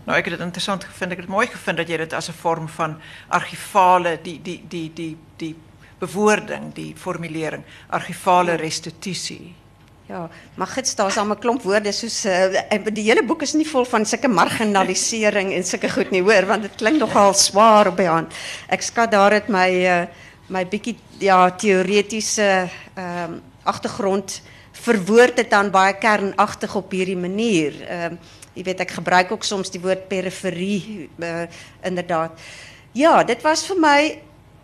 Nou ek het dit interessant gevind, ek het mooi gevind dat jy dit as 'n vorm van argivale die die die die die bewoording, die formulering, argivale restituisie ja, maar gits daar's al 'n klomp woorde soos uh, die hele boek is nie vol van sulke marginalisering en sulke goed nie, hoor, want dit klink nogal swaar op die hand. Ek daar het my uh, my ja, teoretiese ehm uh, agtergrond verwoord het dan baie kernagtig op hierdie manier. Ehm uh, jy weet ek gebruik ook soms die woord periferie uh, inderdaad. Ja, dit was vir my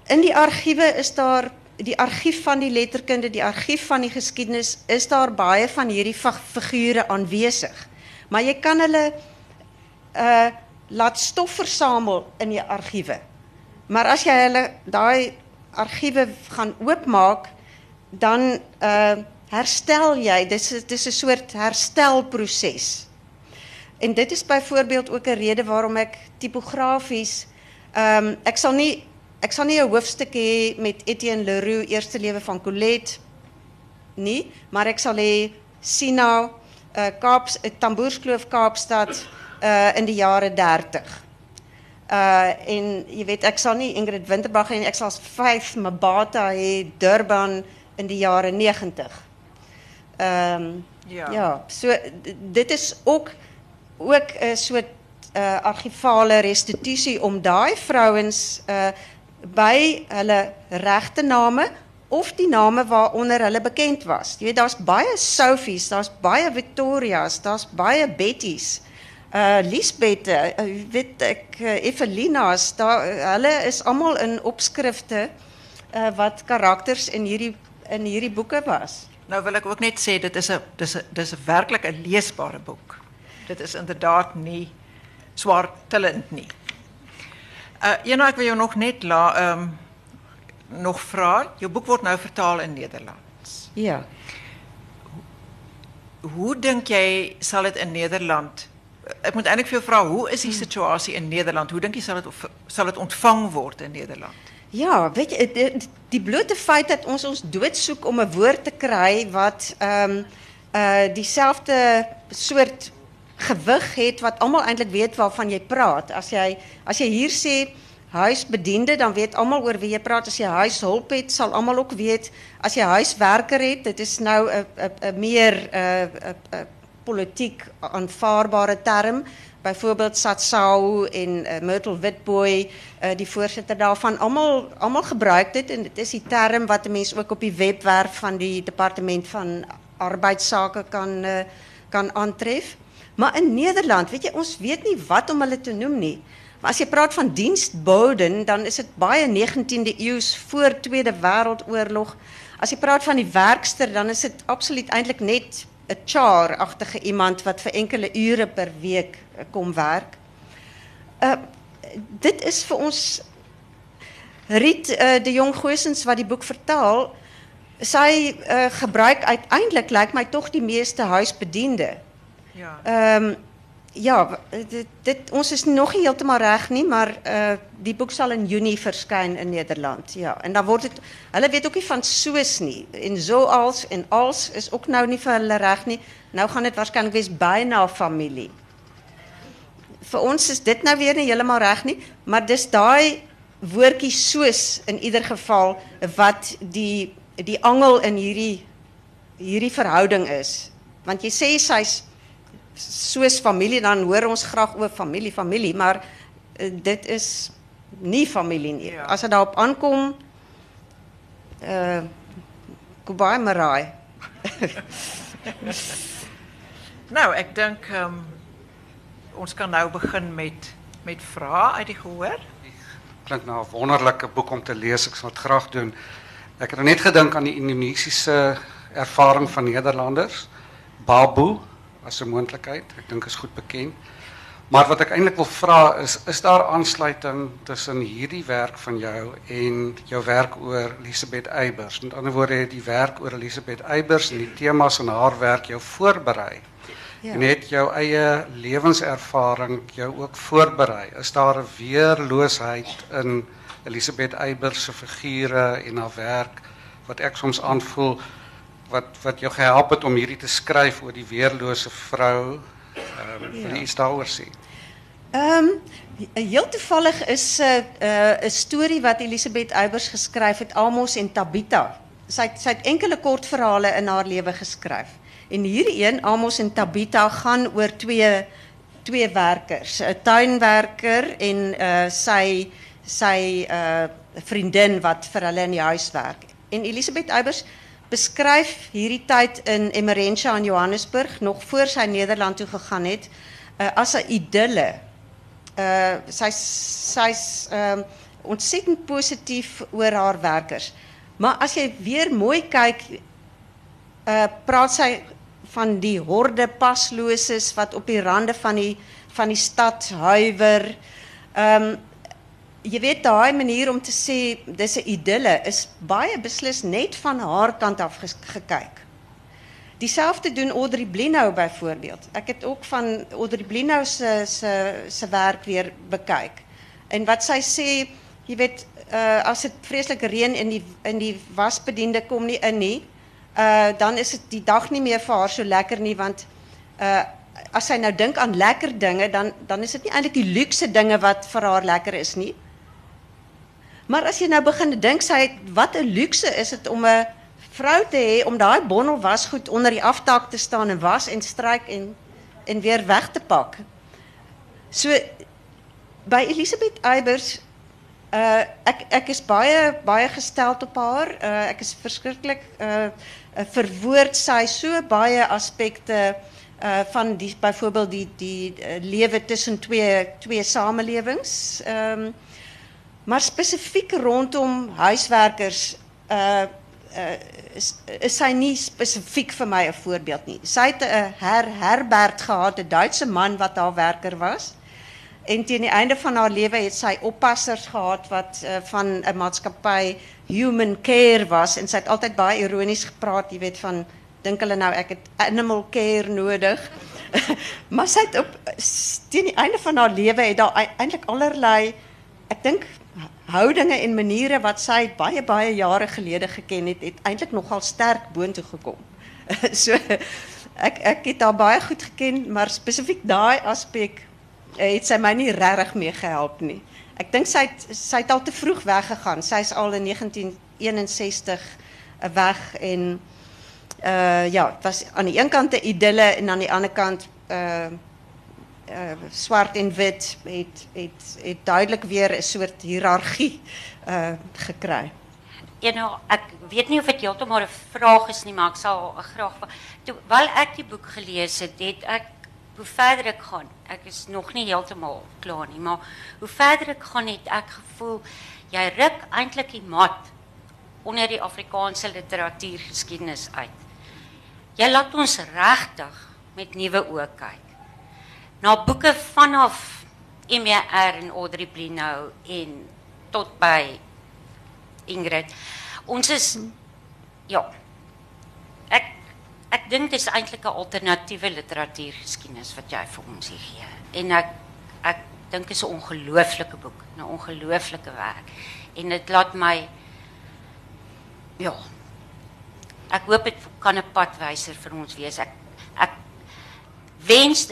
in die argiewe is daar die argief van die letterkunde, die argief van die geskiedenis, is daar baie van hierdie figure aanwesig. Maar jy kan hulle uh laat stof versamel in die argiewe. Maar as jy hulle daai argiewe gaan oopmaak, dan uh herstel jy, dis dis 'n soort herstelproses. En dit is byvoorbeeld ook 'n rede waarom ek tipografies ehm um, ek sal nie ek sal nie 'n hoofstuk hê met Etienne Leroux eerste lewe van Colette nie, maar ek sal hê Sina uh Kaaps uh, Tamboerskloof Kaapstad uh in die jare 30. Uh en jy weet ek sal nie Ingrid Winterbag hê nie, ek sal 5 Mabata hê Durban in die jare 90. Ehm um, ja. Ja, so dit is ook ook 'n soort uh, argivale restitutie om daai vrouens uh, by hulle regte name of die name waaronder hulle bekend was. Jy weet daar's baie Sophies, daar's baie Victorias, daar's baie Bettys. Uh Lisbeth, uh, weet ek uh, Evelina's, daar hulle is almal in opskrifte uh wat karakters in hierdie in hierdie boeke was. Nou wil ek ook net sê dit is 'n dis 'n dis 'n werklik 'n leesbare boek. Dit is inderdaad nie swaar tillend nie. Uh eenou ek wil jou nog net la ehm um, nog vra. Jou boek word nou vertaal in Nederlands. Ja. Hoe dink jy sal dit in Nederland Ek moet eintlik vir jou vra, hoe is die situasie in Nederland? Hoe dink jy sal dit sal dit ontvang word in Nederland? Ja, weet je, die, die blote feit dat ons ons doodsoek om een woord te krijgen wat um, uh, diezelfde soort gewig heeft, wat allemaal eindelijk weet waarvan je praat. Als jij als jy hier zegt huisbediende, dan weet allemaal over wie je praat. Als je huishulp hebt, zal allemaal ook weten. Als je huiswerker hebt, het is nou een meer uh, politiek aanvaardbare term byvoorbeeld Satsau en uh, Myrtle Witboy, uh, die voorsitter daarvan, almal almal gebruik dit en dit is die term wat 'n mens ook op die webwerf van die departement van arbeidsake kan uh, kan aantref. Maar in Nederland, weet jy, ons weet nie wat om hulle te noem nie. Maar as jy praat van dienstboden, dan is dit baie 19de eeus voor Tweede Wêreldoorlog. As jy praat van die werkster, dan is dit absoluut eintlik net 'n char-agtige iemand wat vir enkele ure per week eh, kom werk. Uh dit is vir ons Riet uh, de Jong Gooisens wat die boek vertaal, sy uh, gebruik uiteindelik lyk my tog die meeste huisbediende. Ja. Ehm ja, ons is nog niet helemaal reg nie, maar uh, die boek zal in juni verschijnen in Nederland. Ja, en dan wordt het hulle weet ook niet van soos nie. En zoals en als is ook nou niet vir hulle reg nie. Nou gaan dit waarskynlik wees byna familie. Vir ons is dit nou weer nie heeltemal reg nie, maar dis daai woordjie soos in ieder geval wat die die angel in hierdie hierdie verhouding is. Want jy sê sy's soos familie dan hoor ons graag oor familie familie maar uh, dit is nie familie nie. Ja. As dit daarop aankom uh goodbye Marai. nou, ek dink um, ons kan nou begin met met vrae uit die gehoor. Klink nou 'n wonderlike boek om te lees. Ek sal dit graag doen. Ek het net gedink aan die Indonesiese ervaring van Nederlanders. Babu as 'n moontlikheid. Ek dink is goed bekend. Maar wat ek eintlik wil vra is is daar aansluiting tussen hierdie werk van jou en jou werk oor Elisabeth Eybers? Met ander woorde, het die werk oor Elisabeth Eybers en die temas in haar werk jou voorberei? Ja. En het jou eie lewenservaring jou ook voorberei? Is daar 'n weerloosheid in Elisabeth Eybers se figure en haar werk wat ek soms aanvoel wat wat jou gehelp het om hierdie te skryf oor die weerlose vrou. Ehm um, jy iets daaroor sê? Ehm um, heel toevallig is 'n uh, 'n uh, storie wat Elisabeth Eybers geskryf het Amos en Tabita. Sy het enkele kortverhale in haar lewe geskryf. En hierdie een Amos en Tabita gaan oor twee twee werkers, 'n tuinwerker en uh sy sy uh vriendin wat vir hulle in die huis werk. En Elisabeth Eybers beskryf hierdie tyd in Emerentia in Johannesburg nog voor sy Nederland toe gegaan het uh, as 'n idylle. Uh sy sy's ehm uh, ontsettend positief oor haar werkers. Maar as jy weer mooi kyk uh praat sy van die horde pasloses wat op die rande van die van die stad huiwer. Ehm um, je weet daai manier om te sê dis 'n idylle is baie beslis net van haar kant af gekyk. Dieselfde doen Audrey Blinou byvoorbeeld. Ek het ook van Audrey se werk weer bekyk. En wat sy sê, jy weet, uh as dit vreeslik reën in die in die wasbediende kom nie in uh dan is dit die dag nie meer vir haar so lekker nie want uh as nou dink aan lekker dinge, dan dan is dit nie eintlik die luukse dinge wat vir haar lekker is nie. Maar as jy nou begin dink sy wat 'n luukse is dit om 'n vrou te hê om daai bondel wasgoed onder die aftak te staan en was en stryk en en weer weg te pak. So by Elisabeth Eybers uh ek ek is baie baie gesteld op haar. Uh ek is verskriklik uh verwoord sy so baie aspekte uh van die byvoorbeeld die die uh, lewe tussen twee twee samelewings. Um, maar spesifiek rondom huiswerkers uh is, is sy nie spesifiek vir my 'n voorbeeld nie. Sy het 'n her Herbert gehad, 'n Duitse man wat haar werker was. En teen die einde van haar lewe het sy oppassers gehad wat van 'n maatskappy Human Care was en sy het altyd baie ironies gepraat, jy weet van dink hulle nou ek het animal care nodig. maar sy het op teen die einde van haar lewe het daar allerlei ek dink houdinge en maniere wat sy baie baie jare gelede geken het, het eintlik nogal sterk boontoe gekom. so ek ek het haar baie goed geken, maar spesifiek daai aspek uh, het sy my nie regtig mee gehelp nie. Ek dink sy het, al te vroeg weggegaan. Sy's al in 1961 uh, weg en uh ja, was aan die een kant 'n idylle en aan die ander kant uh uh swart en wit het het het duidelik weer 'n soort hiërargie uh gekry. Ja nou, ek weet nie of dit heeltemal 'n vraag is nie, maar ek sal graag terwyl ek die boek gelees het, het ek hoe verder ek gaan, ek is nog nie heeltemal klaar nie, maar hoe verder ek gaan het ek gevoel jy ruk eintlik die mat onder die Afrikaanse literatuurgeskiedenis uit. Jy laat ons regtig met nuwe oë kyk. Na boeke vanaf MER en Audrey Blino en tot by Ingrid. Ons is ja. Ek ek dink dit is eintlik 'n alternatiewe literatuurgeskiedenis wat jy vir ons hier gee. En ek ek dink dit is 'n ongelooflike boek, 'n ongelooflike werk. En dit laat my ja. Ek hoop dit kan 'n padwyser vir ons wees. Ek ek wens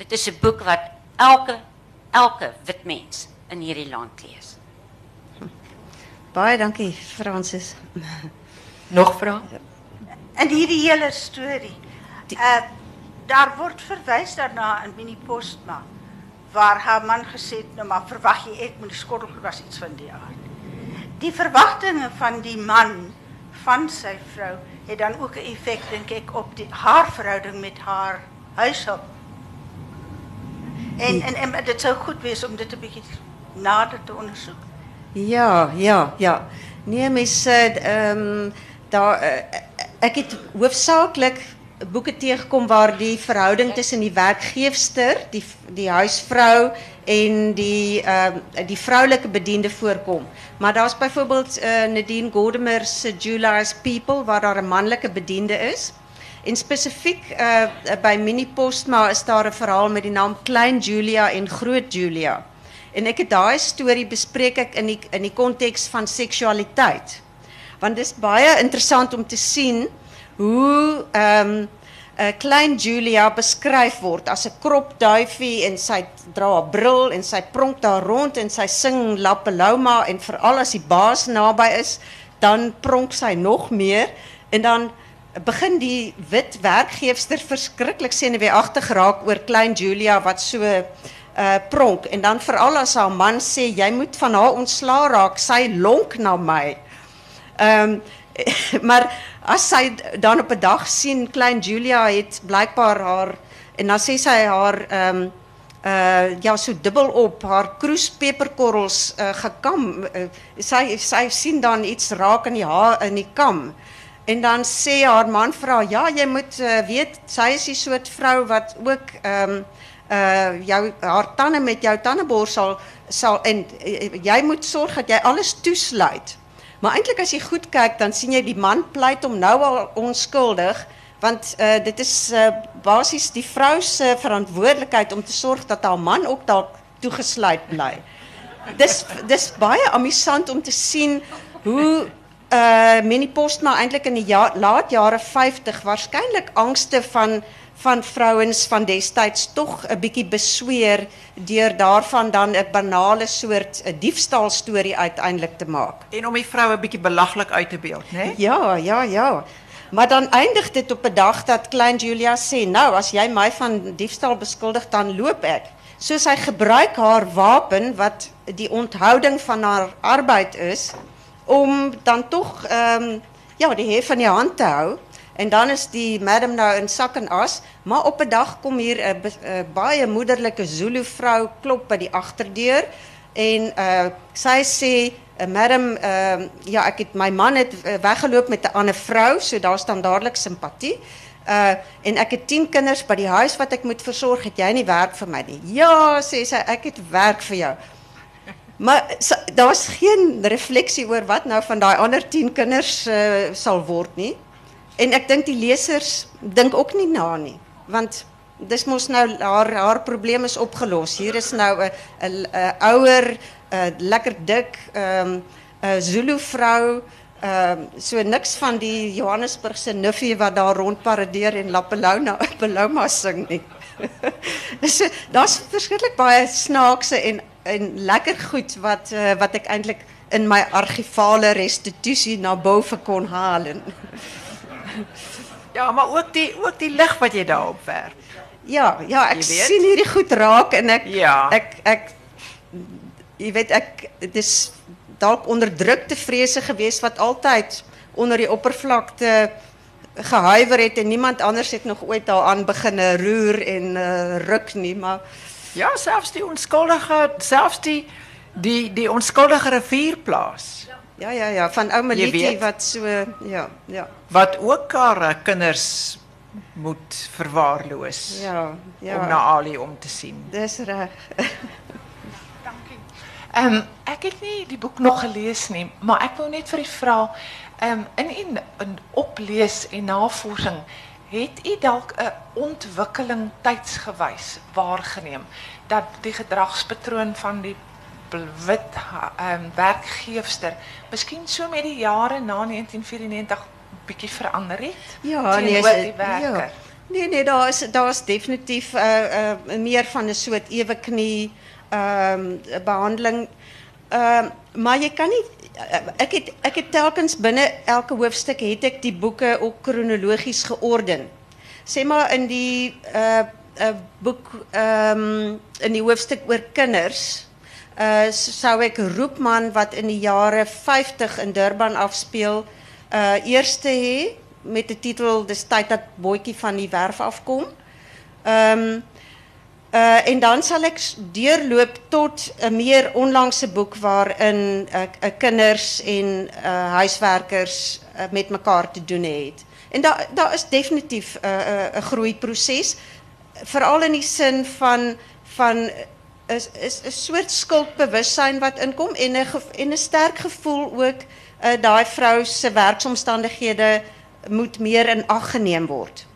dit is 'n boek wat elke elke wit mens in hierdie land lees. Baie dankie Francis. Nog vrae? in hierdie hele storie. Uh daar word verwys daarna in Minnie Postma waar haar man gesê het nou maar verwag jy ek moet die skottel was iets van die aard. Die verwagtinge van die man van sy vrou het dan ook 'n effek dink ek op die haar verhouding met haar huishulp. En en en dit sou goed wees om dit 'n bietjie nader te ondersoek. Ja, ja, ja. Nee, mens ehm um, daar uh, ek het hoofsaaklik boeke teëgekom waar die verhouding tussen die werkgeefster, die die huisvrou en die ehm uh, die vroulike bediende voorkom. Maar daar's byvoorbeeld uh, Nadine Gordimer se Julia's People waar daar 'n manlike bediende is. En spesifiek uh, by Mini Postma is daar 'n verhaal met die naam Klein Julia en Groot Julia. En ek het daai storie bespreek ek in die in die konteks van seksualiteit want dit is baie interessant om te zien hoe um, klein Julia beskryf word as 'n kropduifie en sy dra 'n bril en sy pronk daar rond en sy sing La Paloma en veral as die baas naby is, dan pronk sy nog meer en dan begin die wit werkgeefster verskriklik senuweeagtig raak oor klein Julia wat so uh pronk. En dan veral as haar man sê jy moet van haar ontslaa raak, sy lonk na my. Ehm maar as sy dan op 'n dag sien klein Julia het blykbaar haar en dan sê sy haar ehm uh ja so dubbel op haar kroespeperkorrels uh, gekam. Uh, sy sy sien dan iets raak in die haar in die kam en dan sê haar man vra ja jy moet uh, weet sy is die soort vrou wat ook ehm um, jou haar tande met jou tandeborsel sal en uh, jy moet sorg dat jy alles toesluit Maar eintlik as jy goed kyk, dan sien jy die man pleit om nou al onskuldig, want dit is uh, basies die vrou se verantwoordelikheid om te sorg dat haar man ook dalk toegesluit bly. Dis dis baie amusant om te sien hoe uh Minnie Postma eintlik in die ja, laat jare 50 waarskynlik angste van van vrouens van toch een beetje besweer deur daarvan dan 'n banale soort 'n diefstalstorie uiteindelik te maak. En om die vroue 'n bietjie belaglik uit te beeld, né? Ja, ja, ja. Maar dan eindigt dit op 'n dag dat klein Julia sê, "Nou, as jy my van diefstal beskuldig, dan loop ek." So sy gebruik haar wapen wat die onthouding van haar arbeid is om dan tog ehm um, ja, die hef van die hand te hou. En dan is die madam nou in sak en as, maar op 'n dag kom hier 'n baie moederlike Zulu vrou klop by die agterdeur. En uh sê uh, madam uh, ja ek het my man het uh, weggeloop met 'n ander vrou so daar staan dadelik simpatie. Uh en ek het 10 kinders by die huis wat ek moet versorg het jy nie werk vir my nie? Ja sê sy ek het werk vir jou maar daar's geen refleksie oor wat nou van daai ander 10 kinders uh, sal word nie en ek dink die lesers dink ook nie na nie want dis mos nou haar haar probleem is opgelos. Hier is nou 'n ouer, lekker dik um, Zulu vrou ehm so niks van die Johannesburgse nuffie wat daar rondparadeer en Lapelona Paloma sing nie. so daar's verskriklik baie snaakse en en lekker goed wat uh, wat ek eintlik in my argivale restituisie na bo kon haal. ja, maar ook die ook die lig wat jy daarop. Ja, ja, ek sien hierdie goed raak en ek ja. ek jy weet ek dit is dalk onderdrukte vrese gewees wat altyd onder die oppervlakte gehuiwer het en niemand anders het nog ooit daaraan begin roer en uh, ruk nie, maar ja, selfs die onskuldige, selfs die die die rivierplaas. Ja, ja, ja, van Melitie wat so ja, ja. Wat ook haar kinders moet verwaarloos. Ja, ja. Om naar Ali om te zien. Dis reg. Dankie. Ehm um, ek het nie die boek nog gelezen nie, maar ek wil net vir u vra, ehm um, in in oplees en navorsing het u dalk 'n ontwikkeling tydsgewys waargeneem dat die gedragspatroon van die wit um, werkgeefster miskien so met die jare na 1994 bietjie verander het? Ja, nee, die ja. Nee nee, daar is daar is definitief uh uh meer van 'n soort ewe knie ehm um, behandeling. Ehm uh, maar jy kan nie ek het ek het telkens binne elke hoofstuk het ek die boeke ook kronologies georden. Sê maar in die uh 'n boek ehm in die hoofstuk oor kinders uh sou ek Roepman wat in die jare 50 in Durban afspeel uh eerste hê met de titel Dis tyd dat bootjie van die werf afkom. Ehm uh en dan sal ek deurloop tot 'n meer onlangse boek waarin uh, uh, kinders en huiswerkers met mekaar te doen het. En daar daar is definitief 'n 'n uh, groeiproses veral in die sin van van is is 'n soort skuldbewussyn wat inkom en 'n en 'n sterk gevoel ook uh, daai vrou se werksomstandighede moet meer in ag geneem word.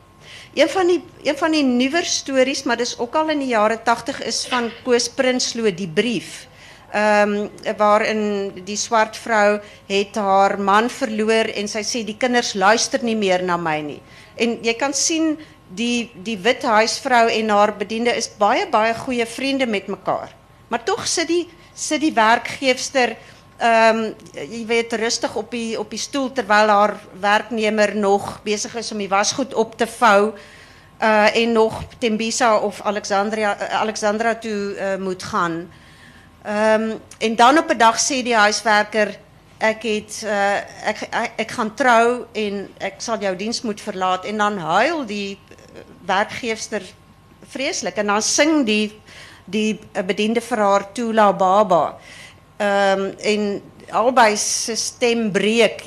Een van die een van die nuwer stories, maar dis ook al in die jare 80 is van Koos Prinsloo die brief. Ehm waarin die swart vrou het haar man verloor en sy sê die kinders luister nie meer na my nie. En jy kan sien die die wit huisvrou en haar bediende is baie baie goeie vriende met mekaar. Maar tog sit die sit die werkgeefster um, jy weet rustig op die op die stoel terwyl haar werknemer nog besig is om die wasgoed op te vou uh en nog Tembisa of Alexandria uh, Alexandra toe uh, moet gaan. Ehm um, en dan op 'n dag sê die huiswerker ek het uh ek ek, ek gaan trou en ek sal jou diens moet verlaat en dan huil die werkgeefster vreeslik en dan sing die die bediende vir haar Tula Baba. Ehm en albei stem breek.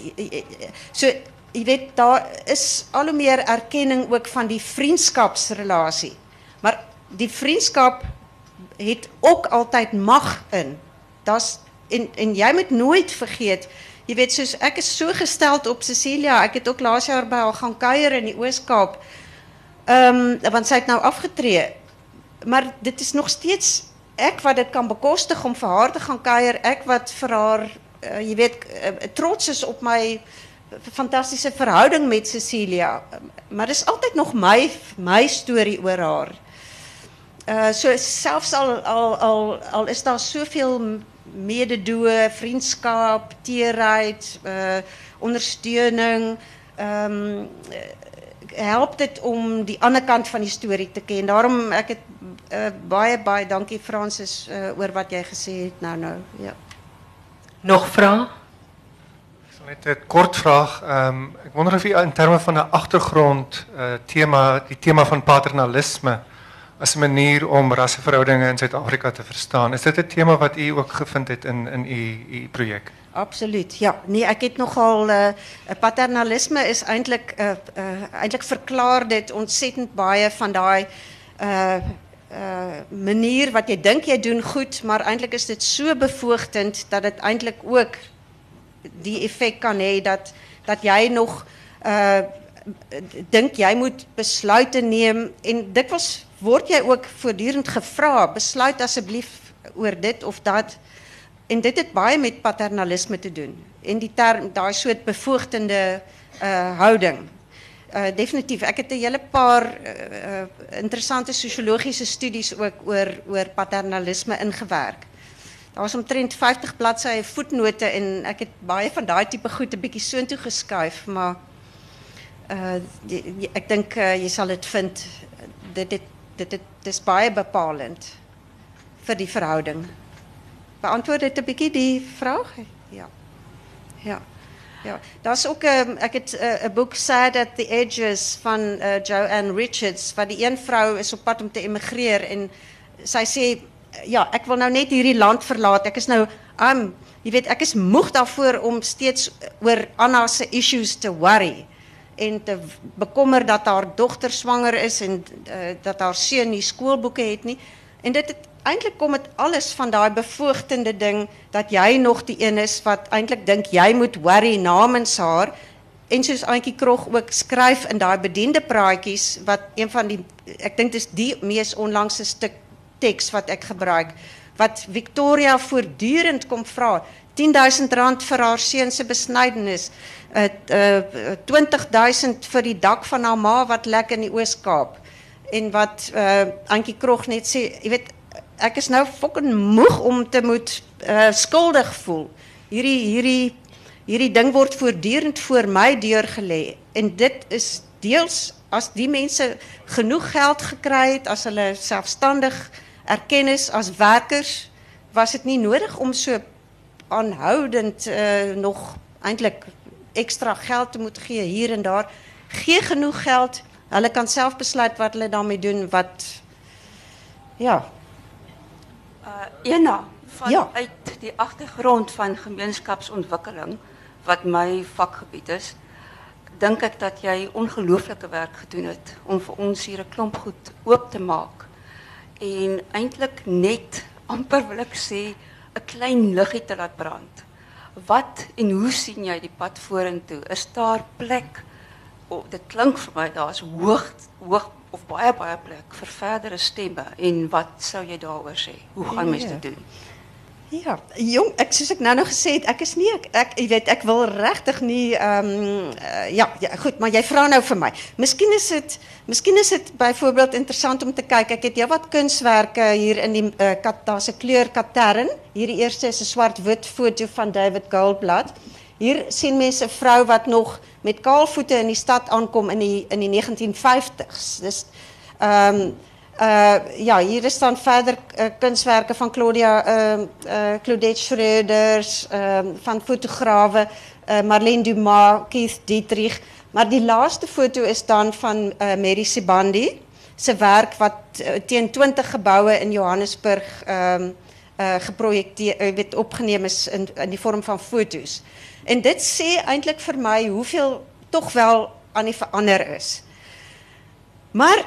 So jy weet daar is al meer erkenning ook van die vriendskapsrelasie. Maar die vriendskap het ook altyd mag in. Daar's en en jy moet nooit vergeet Jy weet soos ek is so gesteld op Cecilia. Ek het ook laas jaar by haar gaan kuier in die Oos-Kaap. Ehm um, want sy het nou afgetree. Maar dit is nog steeds ek wat dit kan bekostig om vir haar te gaan kuier, ek wat vir haar uh, jy weet uh, trots is op my fantastiese verhouding met Cecilia. Maar dis altyd nog my my storie oor haar. Uh so selfs al al al al is daar soveel mededoe, vriendskap, teerheid, uh ondersteuning, ehm help dit om die ander kant van die storie te ken. Daarom ek het uh, baie baie dankie Francis uh, oor wat jy gesê het nou nou. Ja. Nog vrae? Net 'n kort vraag. Ehm ek wonder of u in terme van 'n agtergrond uh, tema die tema van paternalisme as 'n manier om rasseverhoudinge in Suid-Afrika te verstaan. Is dit 'n tema wat u ook gevind het in in u u? Absoluut. Ja, nee, ek het nogal uh, paternalisme is eintlik uh, uh, eintlik verklaar dit ontsettend baie van daai uh uh manier wat jy dink jy doen goed, maar eintlik is dit so bevoogdend dat dit eintlik ook die effek kan hê dat dat jy nog uh dink jy moet besluite neem en dikwels word jy ook voortdurend gevra, besluit asseblief oor dit of dat. En dit het baie met paternalisme te doen. En die term daai soort bevoogdende uh houding. Uh definitief. Ek het 'n hele paar uh, interessante sosiologiese studies ook oor oor paternalisme ingewerk. Was omtrent 50 bladsye voetnote en ek het baie van daai tipe goed 'n bietjie soontoe geskuif, maar uh die, ek dink uh, jy sal dit dit, dit is baie bepalend vir die verhouding. Beantwoord dit 'n bietjie die vraag? Ja. Ja. Ja, daar's ook 'n um, ehm, ek het 'n uh, boek Sad at the Edges van uh, Joanne Richards wat die een vrou is op pad om te emigreer en sy sê ja, ek wil nou net hierdie land verlaat. Ek is nou um jy weet ek is moeg daarvoor om steeds oor Anna se issues te worry en te bekommer dat haar dogter swanger is en uh, dat haar seun nie skoolboeke het nie. En dit het eintlik kom dit alles van daai bevoogdende ding dat jy nog die een is wat eintlik dink jy moet worry namens haar en soos Antjie Krog ook skryf in daai bediende praatjies wat een van die ek dink dis die mees onlangse stuk teks wat ek gebruik wat Victoria voortdurend kom vra 10000 rand vir haar seun se besnydenis uh, uh, 20000 vir die dak van haar ma wat lek in die Oos-Kaap en wat uh, Antjie Krog net sê jy weet ek is nou fucking moeg om te moet uh, skuldig voel. Hierdie hierdie hierdie ding word voortdurend voor my deur gelê en dit is deels as die mense genoeg geld gekry het as hulle selfstandig erken is as werkers was dit nie nodig om so aanhoudend uh, nog eintlik ekstra geld te moet gee hier en daar gee genoeg geld hulle kan self besluit wat hulle daarmee doen wat ja Uh, Ena, vanuit ja. die achtergrond van gemeenschapsontwikkeling, wat mijn vakgebied is, denk ik dat jij ongelooflijke werk gedaan hebt om voor ons hier een klomp goed op te maken. En eindelijk net, amper wil ik zeggen, een klein luchtje te laten branden. Wat en hoe zie jij die pad vorentoe? Is daar plek? Oh, dit klink vir my daar's hoog hoog of baie baie plek vir verdere stemme en wat sou jy daaroor sê? Hoe gaan mense dit doen? Ja, jong, ek soos ek nou nog gesê het, is nie ek, weet ek wil regtig nie ehm uh, ja, ja, goed, maar jy vra nou vir my. Miskien is dit miskien is dit byvoorbeeld interessant om te kyk. Ek het heelwat kunswerke hier in die uh, kat daar's 'n kleur katern. Hierdie eerste is 'n swart-wit foto van David Goldblatt. Hier sien mense 'n vrou wat nog met kaalvoete in die stad aankom in die in die 1950s. Dis ehm uh ja, hier is dan verder uh, kunswerke van Claudia uh, Claudette Schroeders, ehm van fotograwe uh, Marlene Dumas, Keith Dietrich, maar die laaste foto is dan van Mary Sibandi se werk wat teen 20 geboue in Johannesburg ehm geprojekteer weet opgeneem is in in die vorm van foto's. En dit sê eintlik vir my hoeveel tog wel aan die verander is. Maar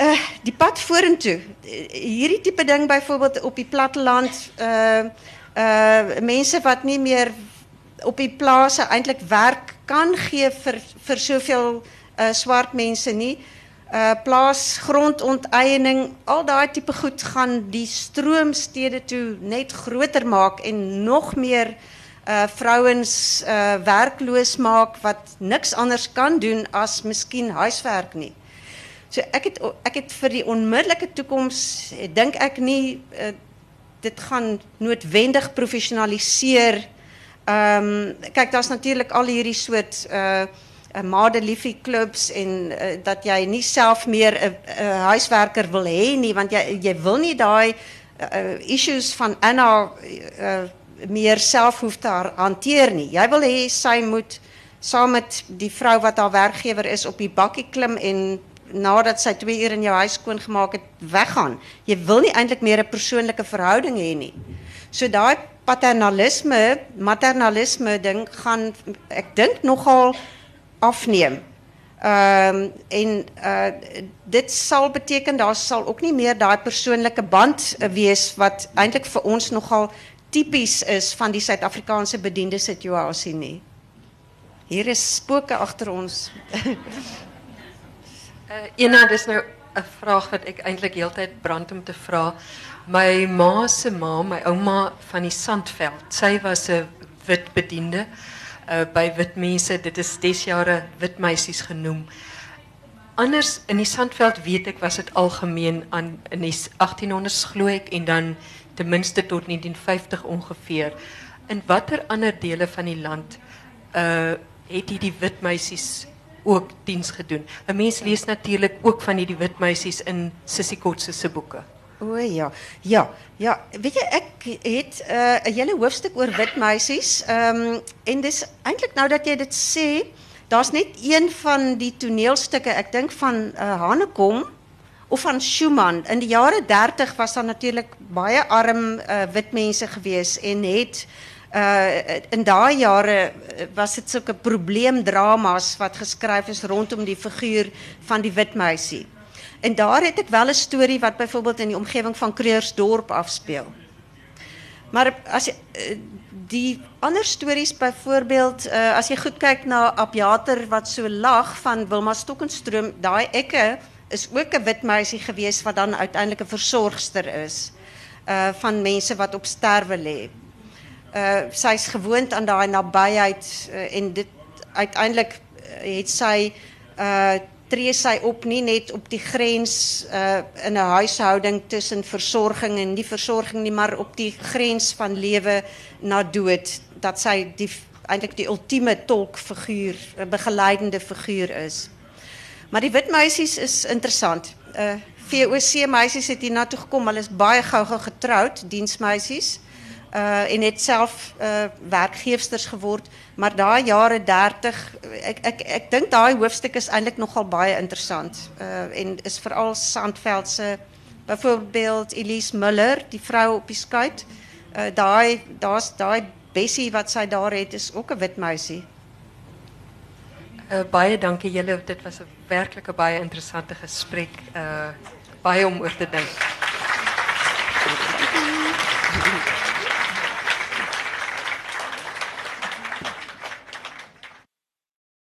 uh, die pad vorentoe, hierdie tipe ding byvoorbeeld op die platteland uh uh mense wat nie meer op die plase eintlik werk kan gee vir vir soveel uh swart mense nie. Uh plaas grondonteiening, al daai tipe goed gaan die stroomstede toe net groter maak en nog meer uh vrouens uh werkloos maak wat niks anders kan doen as miskien huiswerk nie. So ek het ek het vir die onmiddellike toekoms dink ek nie uh, dit gaan noodwendig professionaliseer. Ehm um, kyk daar's natuurlik al hierdie soort uh madeliefie clubs en uh, dat jy nie self meer 'n uh, uh, huiswerker wil hê nie want jy jy wil nie daai uh, issues van Anna uh, meer self hoef te hanteer nie. Jy wil hê sy moet saam met die vrou wat haar werkgewer is op die bakkie klim en nadat sy 2 uur in jou huis skoon gemaak het, weggaan. Jy wil nie eintlik meer 'n persoonlike verhouding hê nie. So daai paternalisme, maternalisme ding gaan ek dink nogal afneem. Ehm en uh dit sal beteken daar sal ook nie meer daai persoonlike band wees wat eintlik vir ons nogal tipies is van die Suid-Afrikaanse bediende situasie nie. Hier is spooke agter ons. Uh, Ena, dis nou 'n vraag wat ek eintlik heeltyd brand om te vra. My ma ma, my ouma van die Sandveld, sy was 'n wit bediende uh, by wit mense. Dit is des jare wit meisies genoem. Anders in die Sandveld weet ek was dit algemeen aan in die 1800s glo ek en dan ten minste tot 1950 ongeveer. In watter ander dele van die land uh het hierdie wit meisies ook diens gedoen. 'n Mens lees natuurlik ook van hierdie wit meisies in Sissy Kotse se. O ja. Ja, ja, weet jy ek het uh, 'n hele hoofstuk oor wit meisies. Ehm um, en dis eintlik nou dat jy dit sê, daar's net een van die toneelstukke, ek dink van uh, of van Schumann. In die jare 30 was daar natuurlik baie arm uh, en het uh in daai jare was dit sulke probleemdramas wat geskryf is rondom die figuur van die wit meisie. En daar het ek wel 'n storie wat byvoorbeeld in die omgewing van Kreursdorp afspeel. Maar as jy die ander stories byvoorbeeld uh, as jy goed kyk na Abjater wat so lag van Wilma Stokkenstroom, daai ekke is ook 'n wit meisie gewees wat dan uiteindelik 'n versorgster is van mense wat op sterwe lê uh sy's gewoond aan daai nabyheid uh, en dit uiteindelik uh, het sy uh tree sy op nie net op die grens uh in 'n huishouding tussen versorging en nie versorging nie maar op die grens van lewe na dood dat sy die eintlik die ultieme tolkfiguur 'n begeleidende figuur is. Maar die wit meisies is interessant. Uh VOC meisies het hier na toe gekom. Hulle is baie gou-gou getroud, diensmeisies uh, en het zelf uh, werkgeefsters geword. Maar daar jaren 30, ik dink daai hoofstuk is eintlik nogal baie interessant. Uh, en is vooral Sandveldse bijvoorbeeld Elise Muller, die vrouw op die skuit. Uh, daai daar's daai Bessie wat zij daar het is ook 'n wit meisie. Uh, baie dankie julle. Dit was 'n werklik baie interessante gesprek. Uh baie om oor te dink.